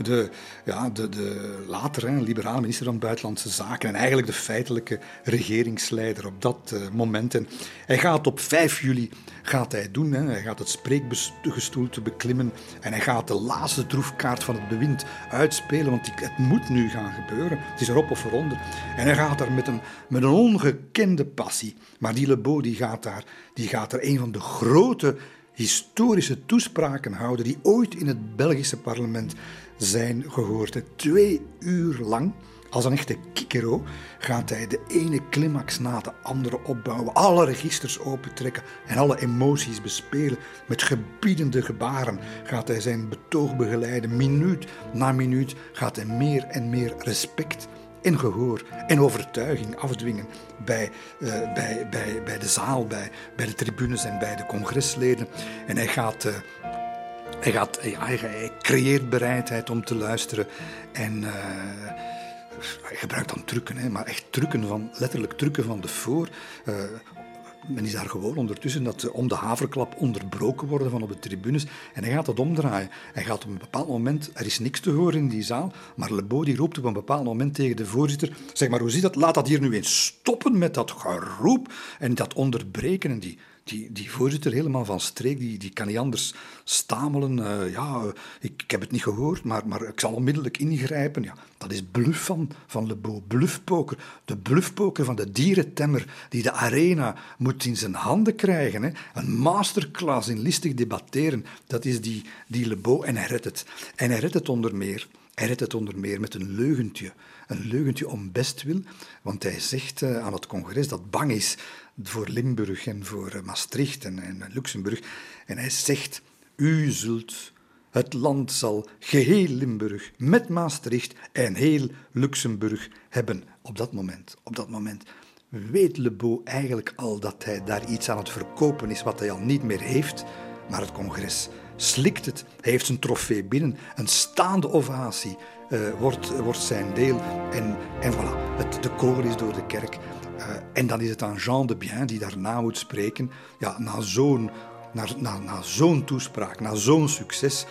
de, ja, de, de later liberale minister van Buitenlandse Zaken en eigenlijk de feitelijke regeringsleider op dat uh, moment. En hij gaat op 5 juli gaat hij doen. Hè. Hij gaat het spreekgestoelte beklimmen en hij gaat de laatste droefkaart van het bewind uitspelen, want het moet nu gaan gebeuren. Het is erop of eronder. En hij gaat daar met met een ongekende passie. Maar die Le Beau die gaat, daar, die gaat er een van de grote historische toespraken houden die ooit in het Belgische parlement zijn gehoord. Twee uur lang, als een echte kikero, gaat hij de ene climax na de andere opbouwen, alle registers opentrekken en alle emoties bespelen. Met gebiedende gebaren gaat hij zijn betoog begeleiden. Minuut na minuut gaat hij meer en meer respect en gehoor en overtuiging afdwingen bij, uh, bij, bij, bij de zaal, bij, bij de tribunes en bij de congresleden. En hij gaat. Uh, hij, gaat, ja, hij, creëert bereidheid om te luisteren en uh, hij gebruikt dan trucken, hè, maar echt trucken van, letterlijk trucken van de voor. Men is daar gewoon ondertussen dat om de haverklap onderbroken worden van op de tribunes. En hij gaat dat omdraaien. Hij gaat op een bepaald moment, er is niks te horen in die zaal, maar Lebo die roept op een bepaald moment tegen de voorzitter, zeg maar, hoe zit dat? Laat dat hier nu eens stoppen met dat geroep en dat onderbreken. En die, die, die voorzitter helemaal van streek, die, die kan niet anders stamelen. Uh, ja, ik, heb het niet gehoord, maar, maar ik zal onmiddellijk ingrijpen. Ja, dat is bluff van, van Beau, bluffpoker. De bluffpoker van de dierentemmer die de arena moet in zijn handen krijgen. Hè. Een masterclass in listig debatteren, dat is die, die Le en hij redt het. En hij het onder meer. Hij redt het onder meer met een leugentje. Een leugentje om bestwil, want hij zegt uh, aan het congres dat bang is voor Limburg en voor eh, Maastricht en, Luxemburg. En hij zegt, u zult, het land zal geheel Limburg met Maastricht en heel Luxemburg hebben op dat moment. Op dat moment weet Le eigenlijk al dat hij daar iets aan het verkopen is wat hij al niet meer heeft, maar het congres slikt het. Hij heeft zijn trofee binnen. Een staande ovatie uh, wordt, wordt zijn deel. En, en voilà, het, de koor is door de kerk. Uh, en dan is het aan Jean de Bien die daarna moet spreken. Ja, na zo'n na, na, zo'n toespraak, na zo'n succes.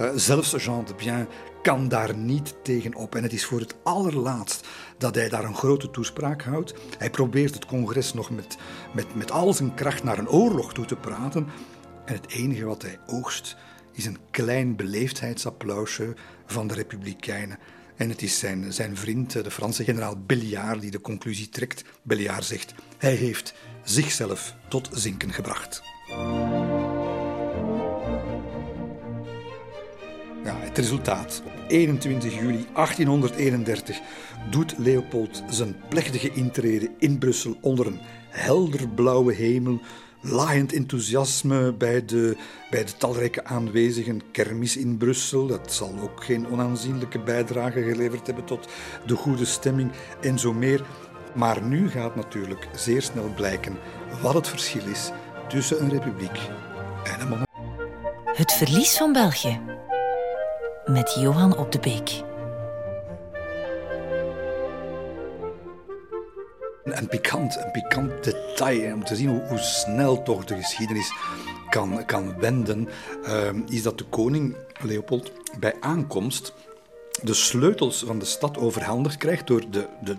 Uh, zelfs Jean de Bien kan daar niet tegen op. En het is voor het allerlaatst dat hij daar een grote toespraak houdt. Hij probeert het congres nog met, met, met al zijn kracht naar een oorlog toe te praten. En het enige wat hij oogst is een klein beleefdheidsapplausje van de Republikeinen. En het is zijn, zijn vriend, de Franse generaal Belliard, die de conclusie trekt. Belliard zegt: hij heeft zichzelf tot zinken gebracht. Ja, het resultaat. Op 21 juli 1831 doet Leopold zijn plechtige intrede in Brussel onder een helderblauwe hemel laaiend enthousiasme bij de, bij de talrijke aanwezigen. Kermis in Brussel, dat zal ook geen onaanzienlijke bijdrage geleverd hebben tot de goede stemming en zo meer. Maar nu gaat natuurlijk zeer snel blijken wat het verschil is tussen een republiek en een monarchie. Het verlies van België. Met Johan op de Beek. Een pikant, een pikant detail om te zien hoe, hoe snel toch de geschiedenis kan, kan wenden, uh, is dat de koning Leopold bij aankomst de sleutels van de stad overhandigd krijgt door de, de,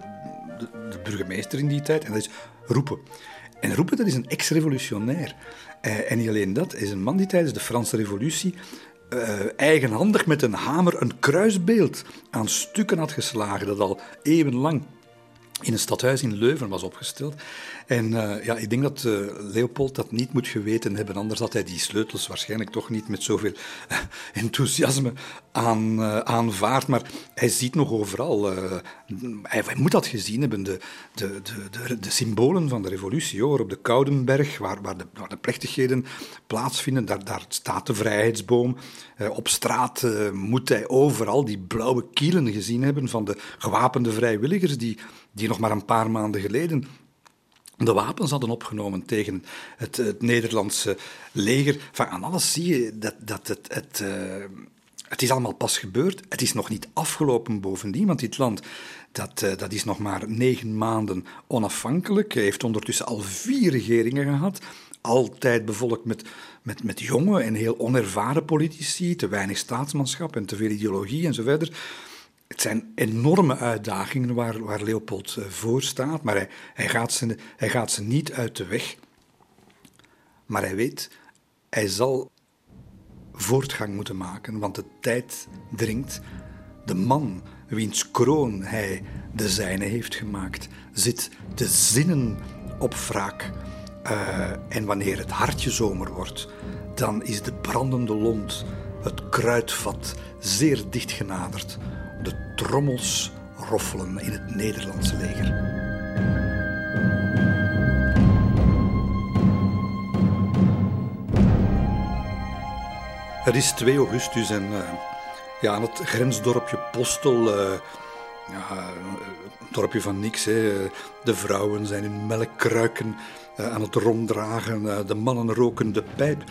de, burgemeester in die tijd. En dat is roepen. En roepen, dat is een ex-revolutionair. Uh, en niet alleen dat, is een man die tijdens de Franse revolutie uh, eigenhandig met een hamer een kruisbeeld aan stukken had geslagen, dat al eeuwenlang in een stadhuis in Leuven was opgesteld. En uh, ja, ik denk dat uh, Leopold dat niet moet geweten hebben, anders had hij die sleutels waarschijnlijk toch niet met zoveel uh, enthousiasme aan, aanvaard. Maar hij ziet nog overal, hij, hij, moet dat gezien hebben, de, de, de, de, de symbolen van de revolutie. Hoor. Op de Koudenberg, waar, waar, de, waar de plechtigheden plaatsvinden, daar, daar staat de vrijheidsboom. op straat moet hij overal die blauwe kielen gezien hebben van de gewapende vrijwilligers die, die nog maar een paar maanden geleden de wapens hadden opgenomen tegen het, het Nederlandse leger. Van aan alles zie je dat, dat het, het, uh, het is allemaal pas gebeurd. Het is nog niet afgelopen bovendien, want dit land dat, uh, dat is nog maar negen maanden onafhankelijk. Heeft ondertussen al vier regeringen gehad. Altijd bevolkt met, met, met jonge en heel onervaren politici, te weinig staatsmanschap en te veel ideologie en zo verder. Het zijn enorme uitdagingen waar, waar Leopold uh, voor staat, maar hij, hij, gaat ze, hij gaat ze niet uit de weg. Maar hij weet, hij zal voortgang moeten maken, want de tijd dringt. De man wiens kroon hij de zijne heeft gemaakt, zit te zinnen op wraak. Uh, en wanneer het hartje zomer wordt, dan is de brandende lont, het kruidvat, zeer dicht genaderd de trommels roffelen in het Nederlandse leger. Het is 2 augustus en uh, ja, aan het grensdorpje Postel, uh, ja, het dorpje van niks, hè. de vrouwen zijn in melkkruiken uh, aan het ronddragen, de mannen roken de pijp.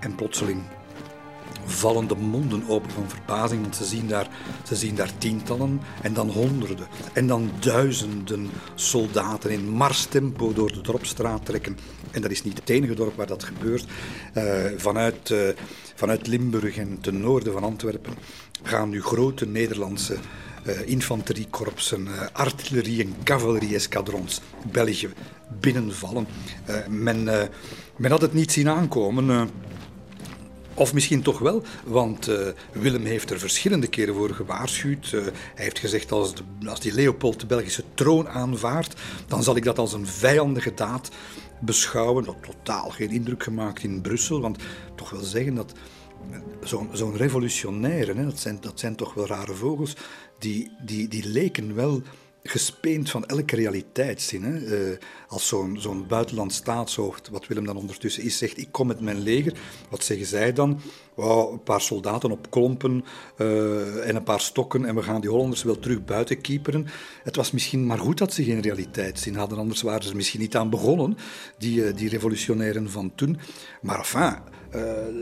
En plotseling vallen de monden open van verbazing, want ze zien, daar, ze zien daar tientallen en dan honderden en dan duizenden soldaten in marstempo door de dorpstraat trekken. En dat is niet het enige dorp waar dat gebeurt. Uh, vanuit, uh, vanuit Limburg en ten noorden van Antwerpen gaan nu grote Nederlandse uh, infanteriekorpsen, artillerie- en cavalerie-escadrons België binnenvallen. men, men had het niet zien aankomen. Of misschien toch wel, want uh, Willem heeft er verschillende keren voor gewaarschuwd. Uh, hij heeft gezegd, als, als die Leopold de Belgische troon aanvaardt, dan zal ik dat als een vijandige daad beschouwen. Dat totaal geen indruk gemaakt in Brussel, want toch wel zeggen dat zo'n zo'n revolutionaire, hè, dat, zijn, dat zijn toch wel rare vogels, die, die, die leken wel gespeend van elke realiteitszin. Hè. Uh, als zo'n zo'n buitenland staatshoofd, wat Willem dan ondertussen is, zegt: Ik kom met mijn leger. Wat zeggen zij dan? Een paar soldaten op klompen uh, en een paar stokken en we gaan die Hollanders wel terug buiten kieperen. Het was misschien maar goed dat ze geen realiteitszin hadden, anders waren ze misschien niet aan begonnen, die, uh, die revolutionairen van toen. Maar enfin,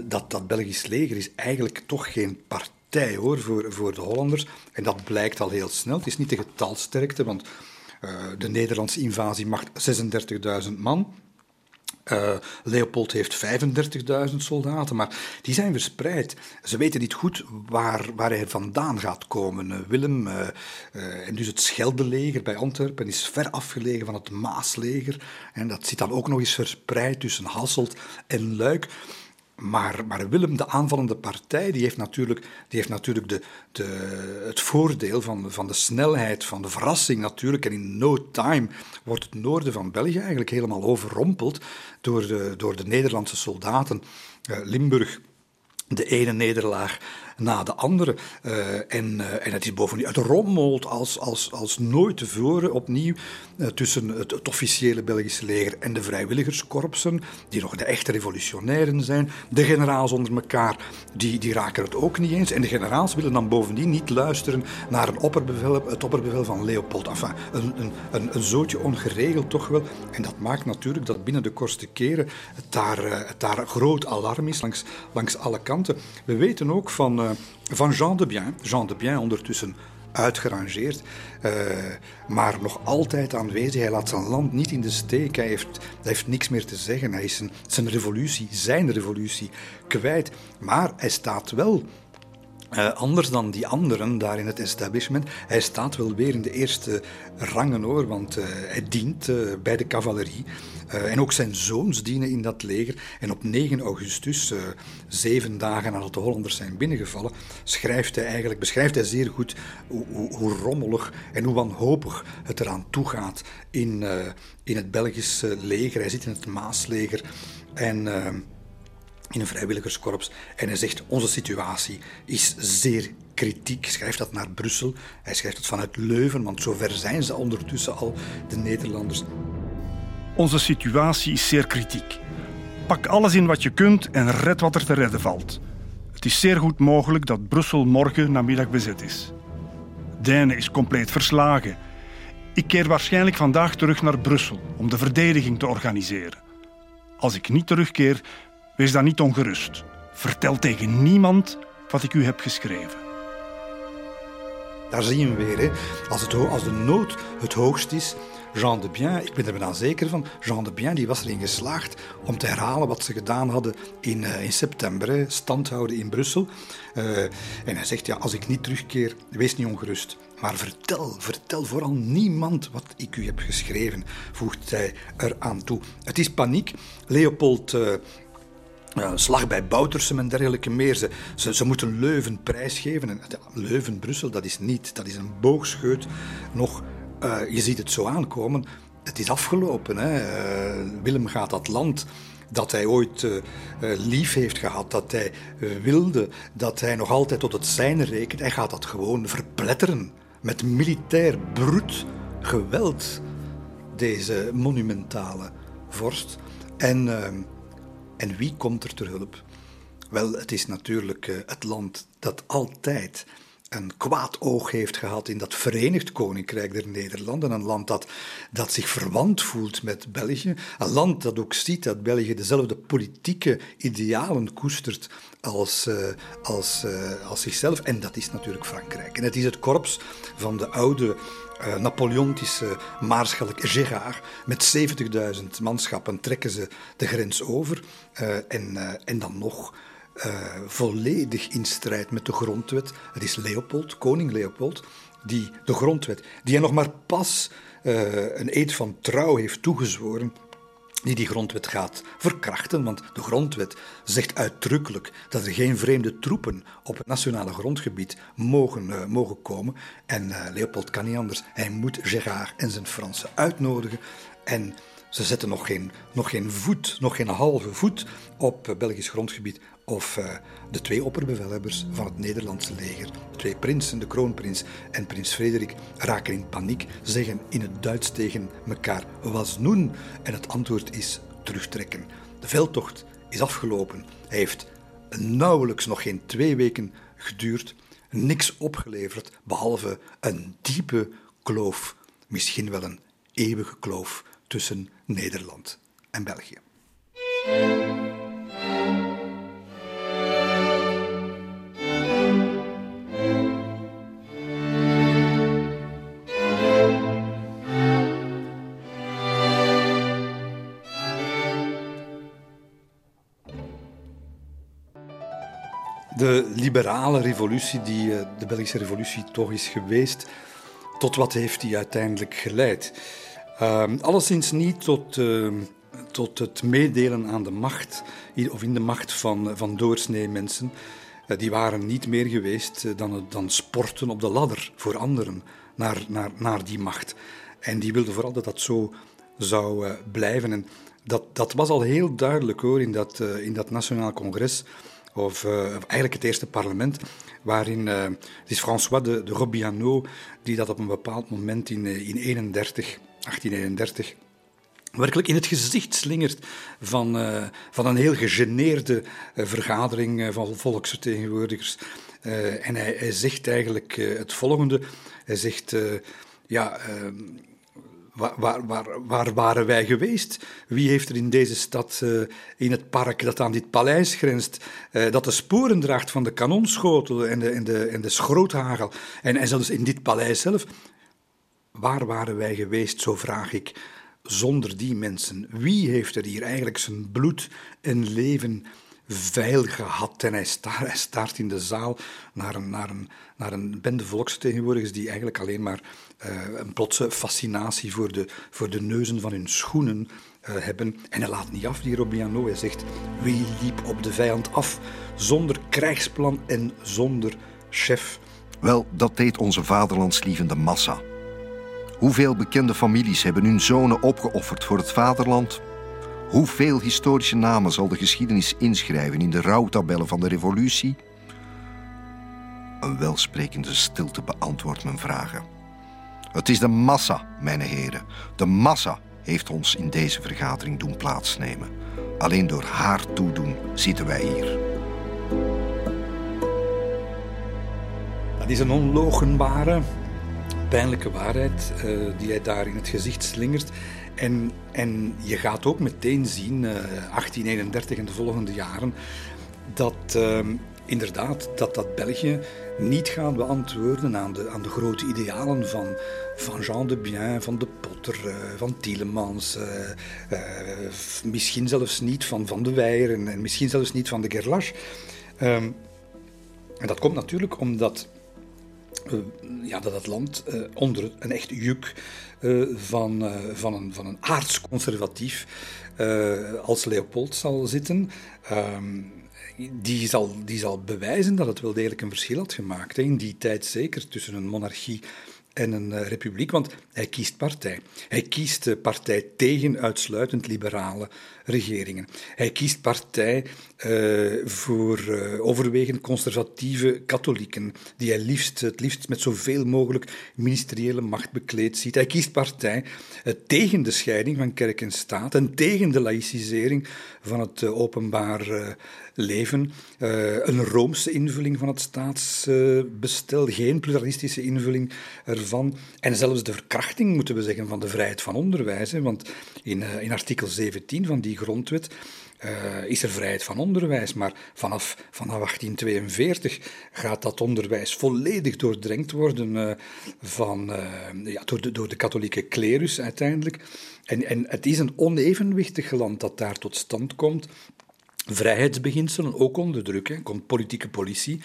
dat, dat Belgisch leger is eigenlijk toch geen partij partij hoor, voor, voor de Hollanders. En dat blijkt al heel snel. Het is niet de getalsterkte, want uh, de Nederlandse invasie macht 36.000 man. Uh, Leopold heeft 35.000 soldaten, maar die zijn verspreid. Ze weten niet goed waar, waar hij vandaan gaat komen. Uh, Willem, uh, en dus het Scheldeleger bij Antwerpen, is ver afgelegen van het Maasleger. En dat zit dan ook nog eens verspreid tussen Hasselt en Luik. Maar, maar, Willem, de aanvallende partij, die heeft natuurlijk, die heeft natuurlijk de, de, het voordeel van, van de snelheid, van de verrassing natuurlijk. En in no time wordt het noorden van België eigenlijk helemaal overrompeld door de, door de Nederlandse soldaten. Uh, Limburg, de ene nederlaag na de andere. en, en het is bovendien, het rommelt als, als, als nooit tevoren opnieuw tussen het, officiële Belgische leger en de vrijwilligerskorpsen, die nog de echte revolutionairen zijn. De generaals onder elkaar, die, die raken het ook niet eens. En de generaals willen dan bovendien niet luisteren naar een opperbevel, het opperbevel van Leopold. Enfin, een, een, een, een zootje ongeregeld toch wel. En dat maakt natuurlijk dat binnen de kortste keren het daar, eh, het daar groot alarm is langs, langs alle kanten. We weten ook van, van Jean de Bien. Jean de Bien ondertussen uitgerangeerd, uh, maar nog altijd aanwezig. Hij laat zijn land niet in de steek. Hij heeft, hij heeft niks meer te zeggen. Hij is zijn, zijn revolutie, zijn revolutie, kwijt. Maar hij staat wel uh, anders dan die anderen daar in het establishment. Hij staat wel weer in de eerste rangen hoor, want uh, hij dient uh, bij de cavalerie. en ook zijn zoons dienen in dat leger. En op 9 augustus, zeven dagen nadat de Hollanders zijn binnengevallen, schrijft hij eigenlijk, beschrijft hij zeer goed hoe, hoe, hoe rommelig en hoe wanhopig het eraan toegaat in, in het Belgische leger. Hij zit in het Maasleger en in een vrijwilligerskorps. En hij zegt, onze situatie is zeer kritiek. Schrijft dat naar Brussel. Hij schrijft het vanuit Leuven, want zover zijn ze ondertussen al, de Nederlanders. Onze situatie is zeer kritiek. Pak alles in wat je kunt en red wat er te redden valt. Het is zeer goed mogelijk dat Brussel morgen namiddag bezet is. Dijne is compleet verslagen. Ik keer waarschijnlijk vandaag terug naar Brussel om de verdediging te organiseren. Als ik niet terugkeer, Wees dan niet ongerust. Vertel tegen niemand wat ik u heb geschreven. Daar zien we weer, hè. Als, het, als de nood het hoogst is, Jean de Bien, ik ben er bijna zeker van, Jean de Bien die was erin geslaagd om te herhalen wat ze gedaan hadden in, uh, in september, stand houden in Brussel. Uh, en hij zegt, ja, als ik niet terugkeer, wees niet ongerust. Maar vertel, vertel vooral niemand wat ik u heb geschreven, voegt hij eraan toe. Het is paniek. Leopold uh, slag bij Boutersem en dergelijke meer. Ze, ze, ze moeten Leuven prijsgeven. En, Leuven, Brussel, dat is niet. Dat is een boogscheut. Nog, uh, je ziet het zo aankomen. Het is afgelopen. Hè. Uh, Willem gaat dat land dat hij ooit uh, lief heeft gehad, dat hij wilde, dat hij nog altijd tot het zijne rekent. Hij gaat dat gewoon verpletteren met militair bruut geweld, deze monumentale vorst. En en wie komt er ter hulp? Wel, het is natuurlijk uh, het land dat altijd een kwaad oog heeft gehad in dat Verenigd Koninkrijk der Nederlanden. Een land dat, dat zich verwant voelt met België. Een land dat ook ziet dat België dezelfde politieke idealen koestert als, uh, als, uh, als zichzelf. En dat is natuurlijk Frankrijk. En het is het korps van de oude uh, Napoleontische maarschalk Gérard. Met 70.000 manschappen trekken ze de grens over. En, en dan nog volledig in strijd met de grondwet. Het is Leopold, koning Leopold, die de grondwet, die hij nog maar pas een eed van trouw heeft toegezworen die die grondwet gaat verkrachten, want de grondwet zegt uitdrukkelijk dat er geen vreemde troepen op het nationale grondgebied mogen, uh, mogen komen. En Leopold kan niet anders. Hij moet Gérard en zijn Fransen uitnodigen. En ze zetten nog geen, nog geen voet, nog geen halve voet op Belgisch grondgebied of uh, de twee opperbevelhebbers van het Nederlandse leger, de twee prinsen, de kroonprins en prins Frederik, raken in paniek, zeggen in het Duits tegen elkaar was noen en het antwoord is terugtrekken. De veldtocht is afgelopen. Hij heeft nauwelijks nog geen twee weken geduurd, niks opgeleverd behalve een diepe kloof, misschien wel een eeuwige kloof tussen Nederland en België. De liberale revolutie die eh, de Belgische revolutie toch is geweest, tot wat heeft die uiteindelijk geleid? Uh, alleszins niet tot, uh, tot het meedelen aan de macht, of in de macht van, van doorsnee mensen. Uh, die waren niet meer geweest dan, dan sporten op de ladder voor anderen naar, naar, naar die macht. En die wilden vooral dat dat zo zou blijven. En dat, dat was al heel duidelijk hoor in dat, in dat Nationaal Congres of uh, eigenlijk het eerste parlement, waarin uh, het is François de, de Robiano die dat op een bepaald moment in, in 31, 1831 werkelijk in het gezicht slingert van, van een heel gegeneerde vergadering van volksvertegenwoordigers. en hij, hij, zegt eigenlijk het volgende. Hij zegt, ja, Waar, waar, waar, waren wij geweest? Wie heeft er in deze stad, uh, in het park dat aan dit paleis grenst, uh, dat de sporen draagt van de kanonschotel en de, en de, en de schroothagel, en, en zelfs in dit paleis zelf? Waar waren wij geweest, zo vraag ik, zonder die mensen? Wie heeft er hier eigenlijk zijn bloed en leven veil gehad. En hij, staart, hij in de zaal naar een, naar een, naar een bende volksvertegenwoordigers die eigenlijk alleen maar een plotse fascinatie voor de, voor de neuzen van hun schoenen uh, hebben. En hij laat niet af, die Robiano. Hij zegt, wie liep op de vijand af zonder krijgsplan en zonder chef? Wel, dat deed onze vaderlandslievende massa. Hoeveel bekende families hebben hun zonen opgeofferd voor het vaderland Hoeveel historische namen zal de geschiedenis inschrijven in de rouwtabellen van de revolutie? Een welsprekende stilte beantwoordt mijn vragen. Het is de massa, mijn heren. De massa heeft ons in deze vergadering doen plaatsnemen. Alleen door haar toedoen zitten wij hier. Dat is een onlogenbare, pijnlijke waarheid uh, die hij daar in het gezicht slingert. En, en je gaat ook meteen zien, uh, eh, 1831 en de volgende jaren, dat uh, inderdaad dat, dat België niet gaat beantwoorden aan de, aan de grote idealen van, van Jean de Bien, van de Potter, uh, van Tielemans, uh, misschien zelfs niet van Van de Weijer en, en misschien zelfs niet van de Gerlache. Um, en dat komt natuurlijk omdat ja, dat het land onder een echt juk van, van, een, van een aardsconservatief als Leopold zal zitten. Ehm, die zal, die zal bewijzen dat het wel degelijk een verschil had gemaakt. Hè, in die tijd zeker tussen een monarchie en een republiek, want hij kiest partij. Hij kiest partij tegen uitsluitend liberale regeringen. Hij kiest partij uh, voor uh, overwegend conservatieve katholieken, die hij liefst, het liefst met zoveel mogelijk ministeriële macht bekleed ziet. Hij kiest partij uh, tegen de scheiding van kerk en staat en tegen de laïcisering van het openbaar leven. een roomse invulling van het staatsbestel, geen pluralistische invulling ervan. En zelfs de verkrachting, moeten we zeggen, van de vrijheid van onderwijs. Want in, in artikel 17 van die grondwet uh, is er vrijheid van onderwijs. Maar vanaf, vanaf 1842 gaat dat onderwijs volledig doordrenkt worden uh, van, uh, ja, door, de, door de katholieke klerus uiteindelijk. En, en het is een onevenwichtig land dat daar tot stand komt vrijheidsbeginselen, ook onder druk. Komt politieke politie.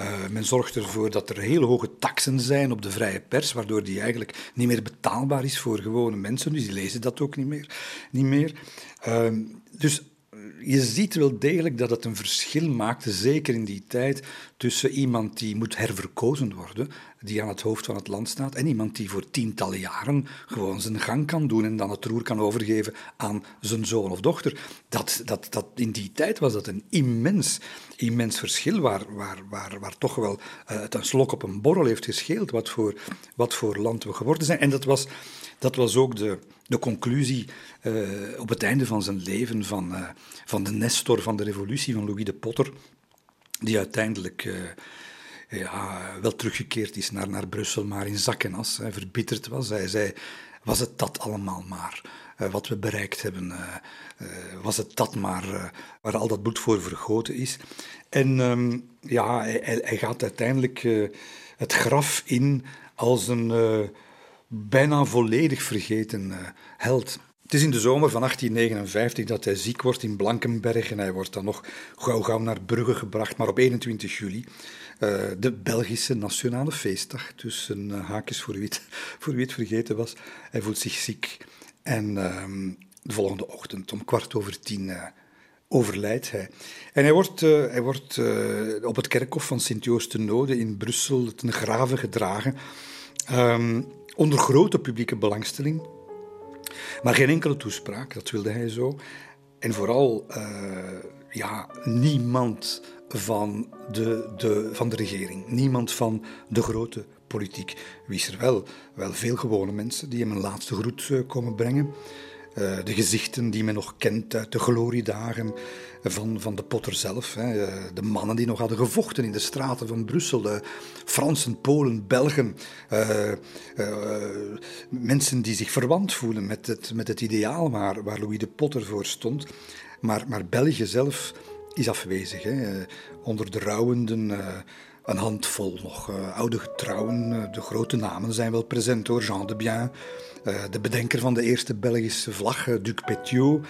Uh, men zorgt ervoor dat er hele hoge taxen zijn op de vrije pers, waardoor die eigenlijk niet meer betaalbaar is voor gewone mensen. Dus die lezen dat ook niet meer. Niet meer. Uh, dus je ziet wel degelijk dat het een verschil maakte, zeker in die tijd, tussen iemand die moet herverkozen worden, die aan het hoofd van het land staat, en iemand die voor tientallen jaren gewoon zijn gang kan doen en dan het roer kan overgeven aan zijn zoon of dochter. Dat, dat, dat, in die tijd was dat een immens, immens verschil, waar, waar, waar, waar toch wel het een slok op een borrel heeft gescheeld wat voor, wat voor land we geworden zijn. En dat was, dat was ook de, de conclusie uh, op het einde van zijn leven van, uh, van de Nestor van de revolutie, van Louis de Potter, die uiteindelijk uh, ja, wel teruggekeerd is naar, naar Brussel, maar in zak en as, hij verbitterd was. Hij zei, was het dat allemaal maar, wat we bereikt hebben, was het dat maar, waar al dat bloed voor vergoten is. En um, ja, hij, hij, gaat uiteindelijk het graf in als een bijna volledig vergeten uh, held. Het is in de zomer van 1859 dat hij ziek wordt in Blankenberg en hij wordt dan nog gauw gauw naar Brugge gebracht, maar op 21 juli, uh, de Belgische nationale feestdag, dus een uh, haakjes voor wie, het, [laughs] voor vergeten was. Hij voelt zich ziek en ehm, de volgende ochtend om kwart over tien overlijdt hij. En hij wordt, hij wordt op het kerkhof van Sint-Joost de Node in Brussel ten grave gedragen. Um, onder grote publieke belangstelling. Maar geen enkele toespraak, dat wilde hij zo. En vooral, uh, ja, niemand van de, de, van de regering, niemand van de grote politiek. Wie is er wel? Wel veel gewone mensen die hem een laatste groet eh, komen brengen. Uh, de gezichten die men nog kent uit de gloriedagen van, van de Potter zelf. Hè. Eh, de mannen die nog hadden gevochten in de straten van Brussel. De Fransen, Polen, Belgen. Uh, mensen die zich verwant voelen met het, met het ideaal waar, waar Louis de Potter voor stond. Maar, maar België zelf is afwezig. Hè. Onder de rouwenden een handvol nog oude getrouwen. De grote namen zijn wel present hoor. Jean de Bien, de bedenker van de eerste Belgische vlag, Duc Petiot.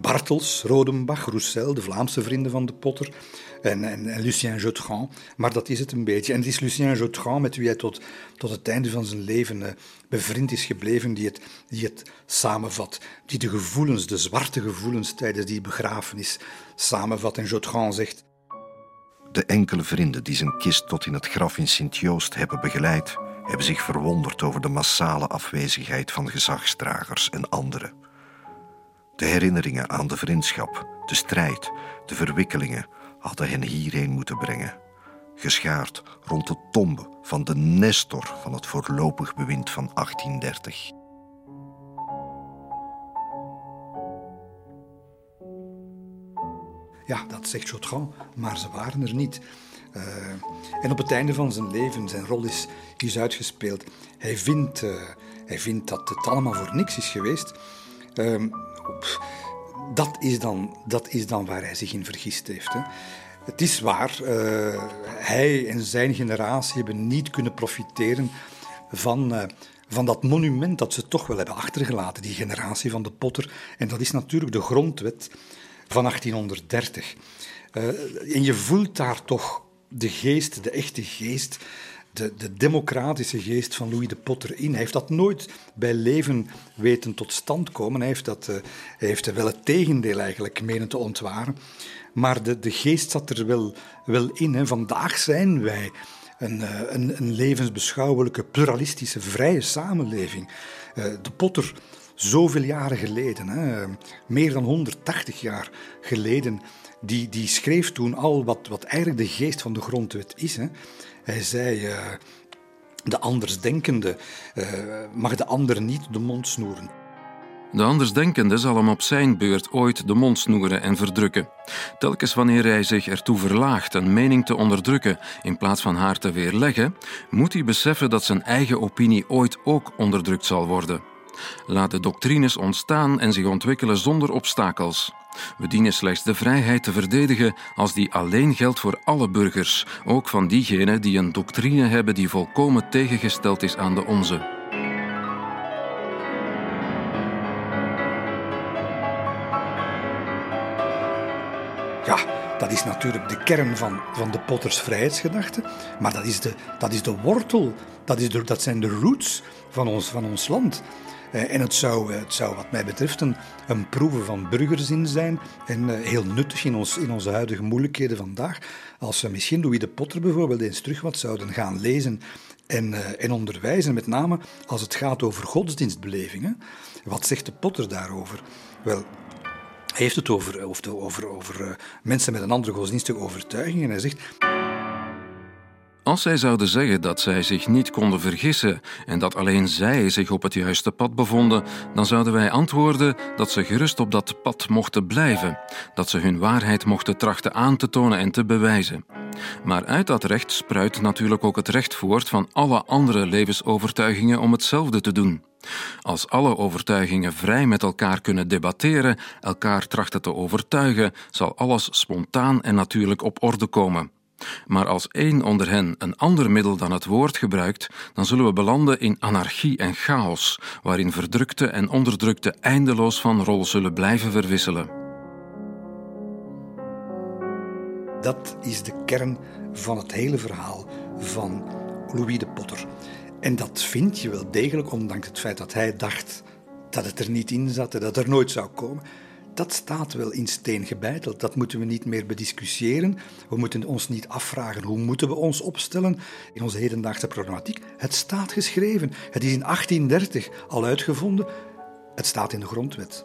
Bartels, Rodenbach, Roussel, de Vlaamse vrienden van de Potter. En, en, en, Lucien Jotran. Maar dat is het een beetje. En het is Lucien Jotran met wie hij tot, tot het einde van zijn leven bevriend is gebleven, die het, die het samenvat. Die de gevoelens, de zwarte gevoelens tijdens die begrafenis samenvat. En Jotran zegt. De enkele vrienden die zijn kist tot in het graf in Sint-Joost hebben begeleid, hebben zich verwonderd over de massale afwezigheid van gezagsdragers en anderen. De herinneringen aan de vriendschap, de strijd, de verwikkelingen hadden hen hierheen moeten brengen, geschaard rond de tombe van de Nestor van het voorlopig bewind van 1830. Ja, dat zegt Jotran, maar ze waren er niet. Uh, en op het einde van zijn leven, zijn rol is, is uitgespeeld. Hij vindt, uh, hij vindt dat het allemaal voor niks is geweest. Uh, dat, is dan, dat is dan waar hij zich in vergist heeft. Hè. Het is waar, uh, hij en zijn generatie hebben niet kunnen profiteren van, van dat monument dat ze toch wel hebben achtergelaten, die generatie van de Potter. En dat is natuurlijk de grondwet van 1830. Uh, eh, en je voelt daar toch de geest, de echte geest, de, de, democratische geest van Louis de Potter in. Hij heeft dat nooit bij leven weten tot stand komen. Hij heeft, dat, uh, hij wel het tegendeel eigenlijk menen te ontwaren. Maar de, de geest zat er wel, wel in. Hè. Vandaag zijn wij een, uh, een, een, levensbeschouwelijke, pluralistische, vrije samenleving. Uh, de Potter zoveel jaren geleden, hè, meer dan 180 jaar geleden, die, die schreef toen al wat, wat eigenlijk de geest van de grondwet is. Hè. Hij zei, uh, de andersdenkende uh, mag de ander niet de mond snoeren. De andersdenkende zal hem op zijn beurt ooit de mond snoeren en verdrukken. Telkens wanneer hij zich ertoe verlaagt een mening te onderdrukken in plaats van haar te weerleggen, moet hij beseffen dat zijn eigen opinie ooit ook onderdrukt zal worden. Laat de doctrines ontstaan en zich ontwikkelen zonder obstakels. We dienen slechts de vrijheid te verdedigen als die alleen geldt voor alle burgers, ook van diegenen die een doctrine hebben die volkomen tegengesteld is aan de onze. Ja, dat is natuurlijk de kern van, van de Potters vrijheidsgedachte, maar dat is de, dat is de wortel, dat, is de, dat zijn de roots van ons, van ons land. Eh, en het zou, het zou wat mij betreft een, een proeven van burgerzin zijn en eh, heel nuttig in, ons, in onze huidige moeilijkheden vandaag. Als we misschien Louis de Potter bijvoorbeeld eens terug wat zouden gaan lezen en, en onderwijzen, met name als het gaat over godsdienstbelevingen. Wat zegt de Potter daarover? Wel, hij heeft het over, over, over, over mensen met een andere godsdienstige overtuiging en hij zegt... Als zij zouden zeggen dat zij zich niet konden vergissen en dat alleen zij zich op het juiste pad bevonden, dan zouden wij antwoorden dat ze gerust op dat pad mochten blijven, dat ze hun waarheid mochten trachten aan te tonen en te bewijzen. Maar uit dat recht spruit natuurlijk ook het recht voort van alle andere levensovertuigingen om hetzelfde te doen. Als alle overtuigingen vrij met elkaar kunnen debatteren, elkaar trachten te overtuigen, zal alles spontaan en natuurlijk op orde komen. Maar als één onder hen een ander middel dan het woord gebruikt, dan zullen we belanden in anarchie en chaos, waarin verdrukte en onderdrukte eindeloos van rol zullen blijven verwisselen. Dat is de kern van het hele verhaal van Louis de Potter. En dat vind je wel degelijk, ondanks het feit dat hij dacht dat het er niet in zat en dat er nooit zou komen dat staat wel in steen gebeiteld. Dat moeten we niet meer bediscussiëren. We moeten ons niet afvragen hoe moeten we ons opstellen in onze hedendaagse problematiek. Het staat geschreven. Het is in 1830 al uitgevonden. Het staat in de grondwet.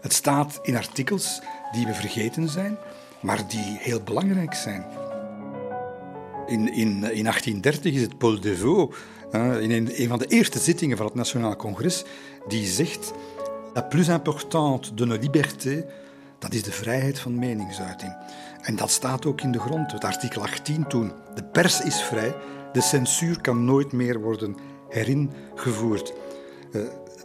Het staat in artikels die we vergeten zijn. maar die heel belangrijk zijn. In, in, in 1830 is het Paul Devaux, in een van de eerste zittingen van het Nationaal Congres, die zegt: La plus importante de nos libertés, dat is de vrijheid van meningsuiting. En dat staat ook in de grond, het artikel 18 toen. De pers is vrij, de censuur kan nooit meer worden heringevoerd. Uh,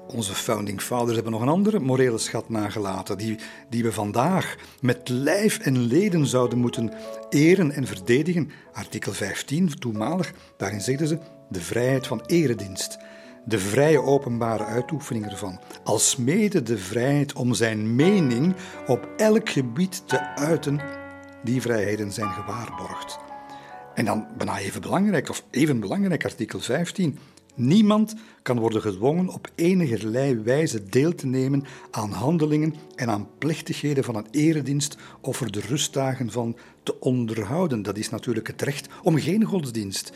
onze founding fathers hebben nog een andere morele schat nagelaten, die, die we vandaag met lijf en leden zouden moeten eren en verdedigen. Artikel 15, toenmalig, daarin zeggen ze de vrijheid van eredienst, de vrije openbare uitoefening ervan, alsmede de vrijheid om zijn mening op elk gebied te uiten. Die vrijheden zijn gewaarborgd. En dan bijna even belangrijk, of even belangrijk, artikel 15. Niemand kan worden gedwongen op enigerlei wijze deel te nemen aan handelingen en aan plechtigheden van een eredienst of er de rustdagen van te onderhouden. Dat is natuurlijk het recht om geen godsdienst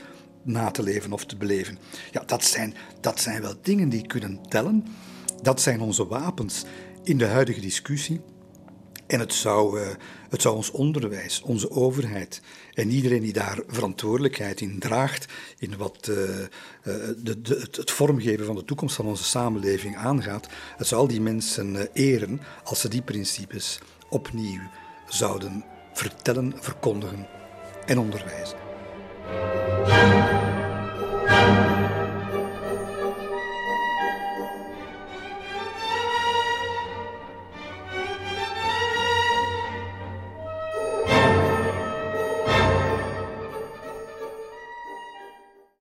na te leven of te beleven. Ja, dat zijn, dat zijn wel dingen die kunnen tellen. Dat zijn onze wapens in de huidige discussie. En het zou, uh, het zou ons onderwijs, onze overheid en iedereen die daar verantwoordelijkheid in draagt, in wat uh, de, de, het, het, vormgeven van de toekomst van onze samenleving aangaat, het zou al die mensen eren als ze die principes opnieuw zouden vertellen, verkondigen en onderwijzen. Música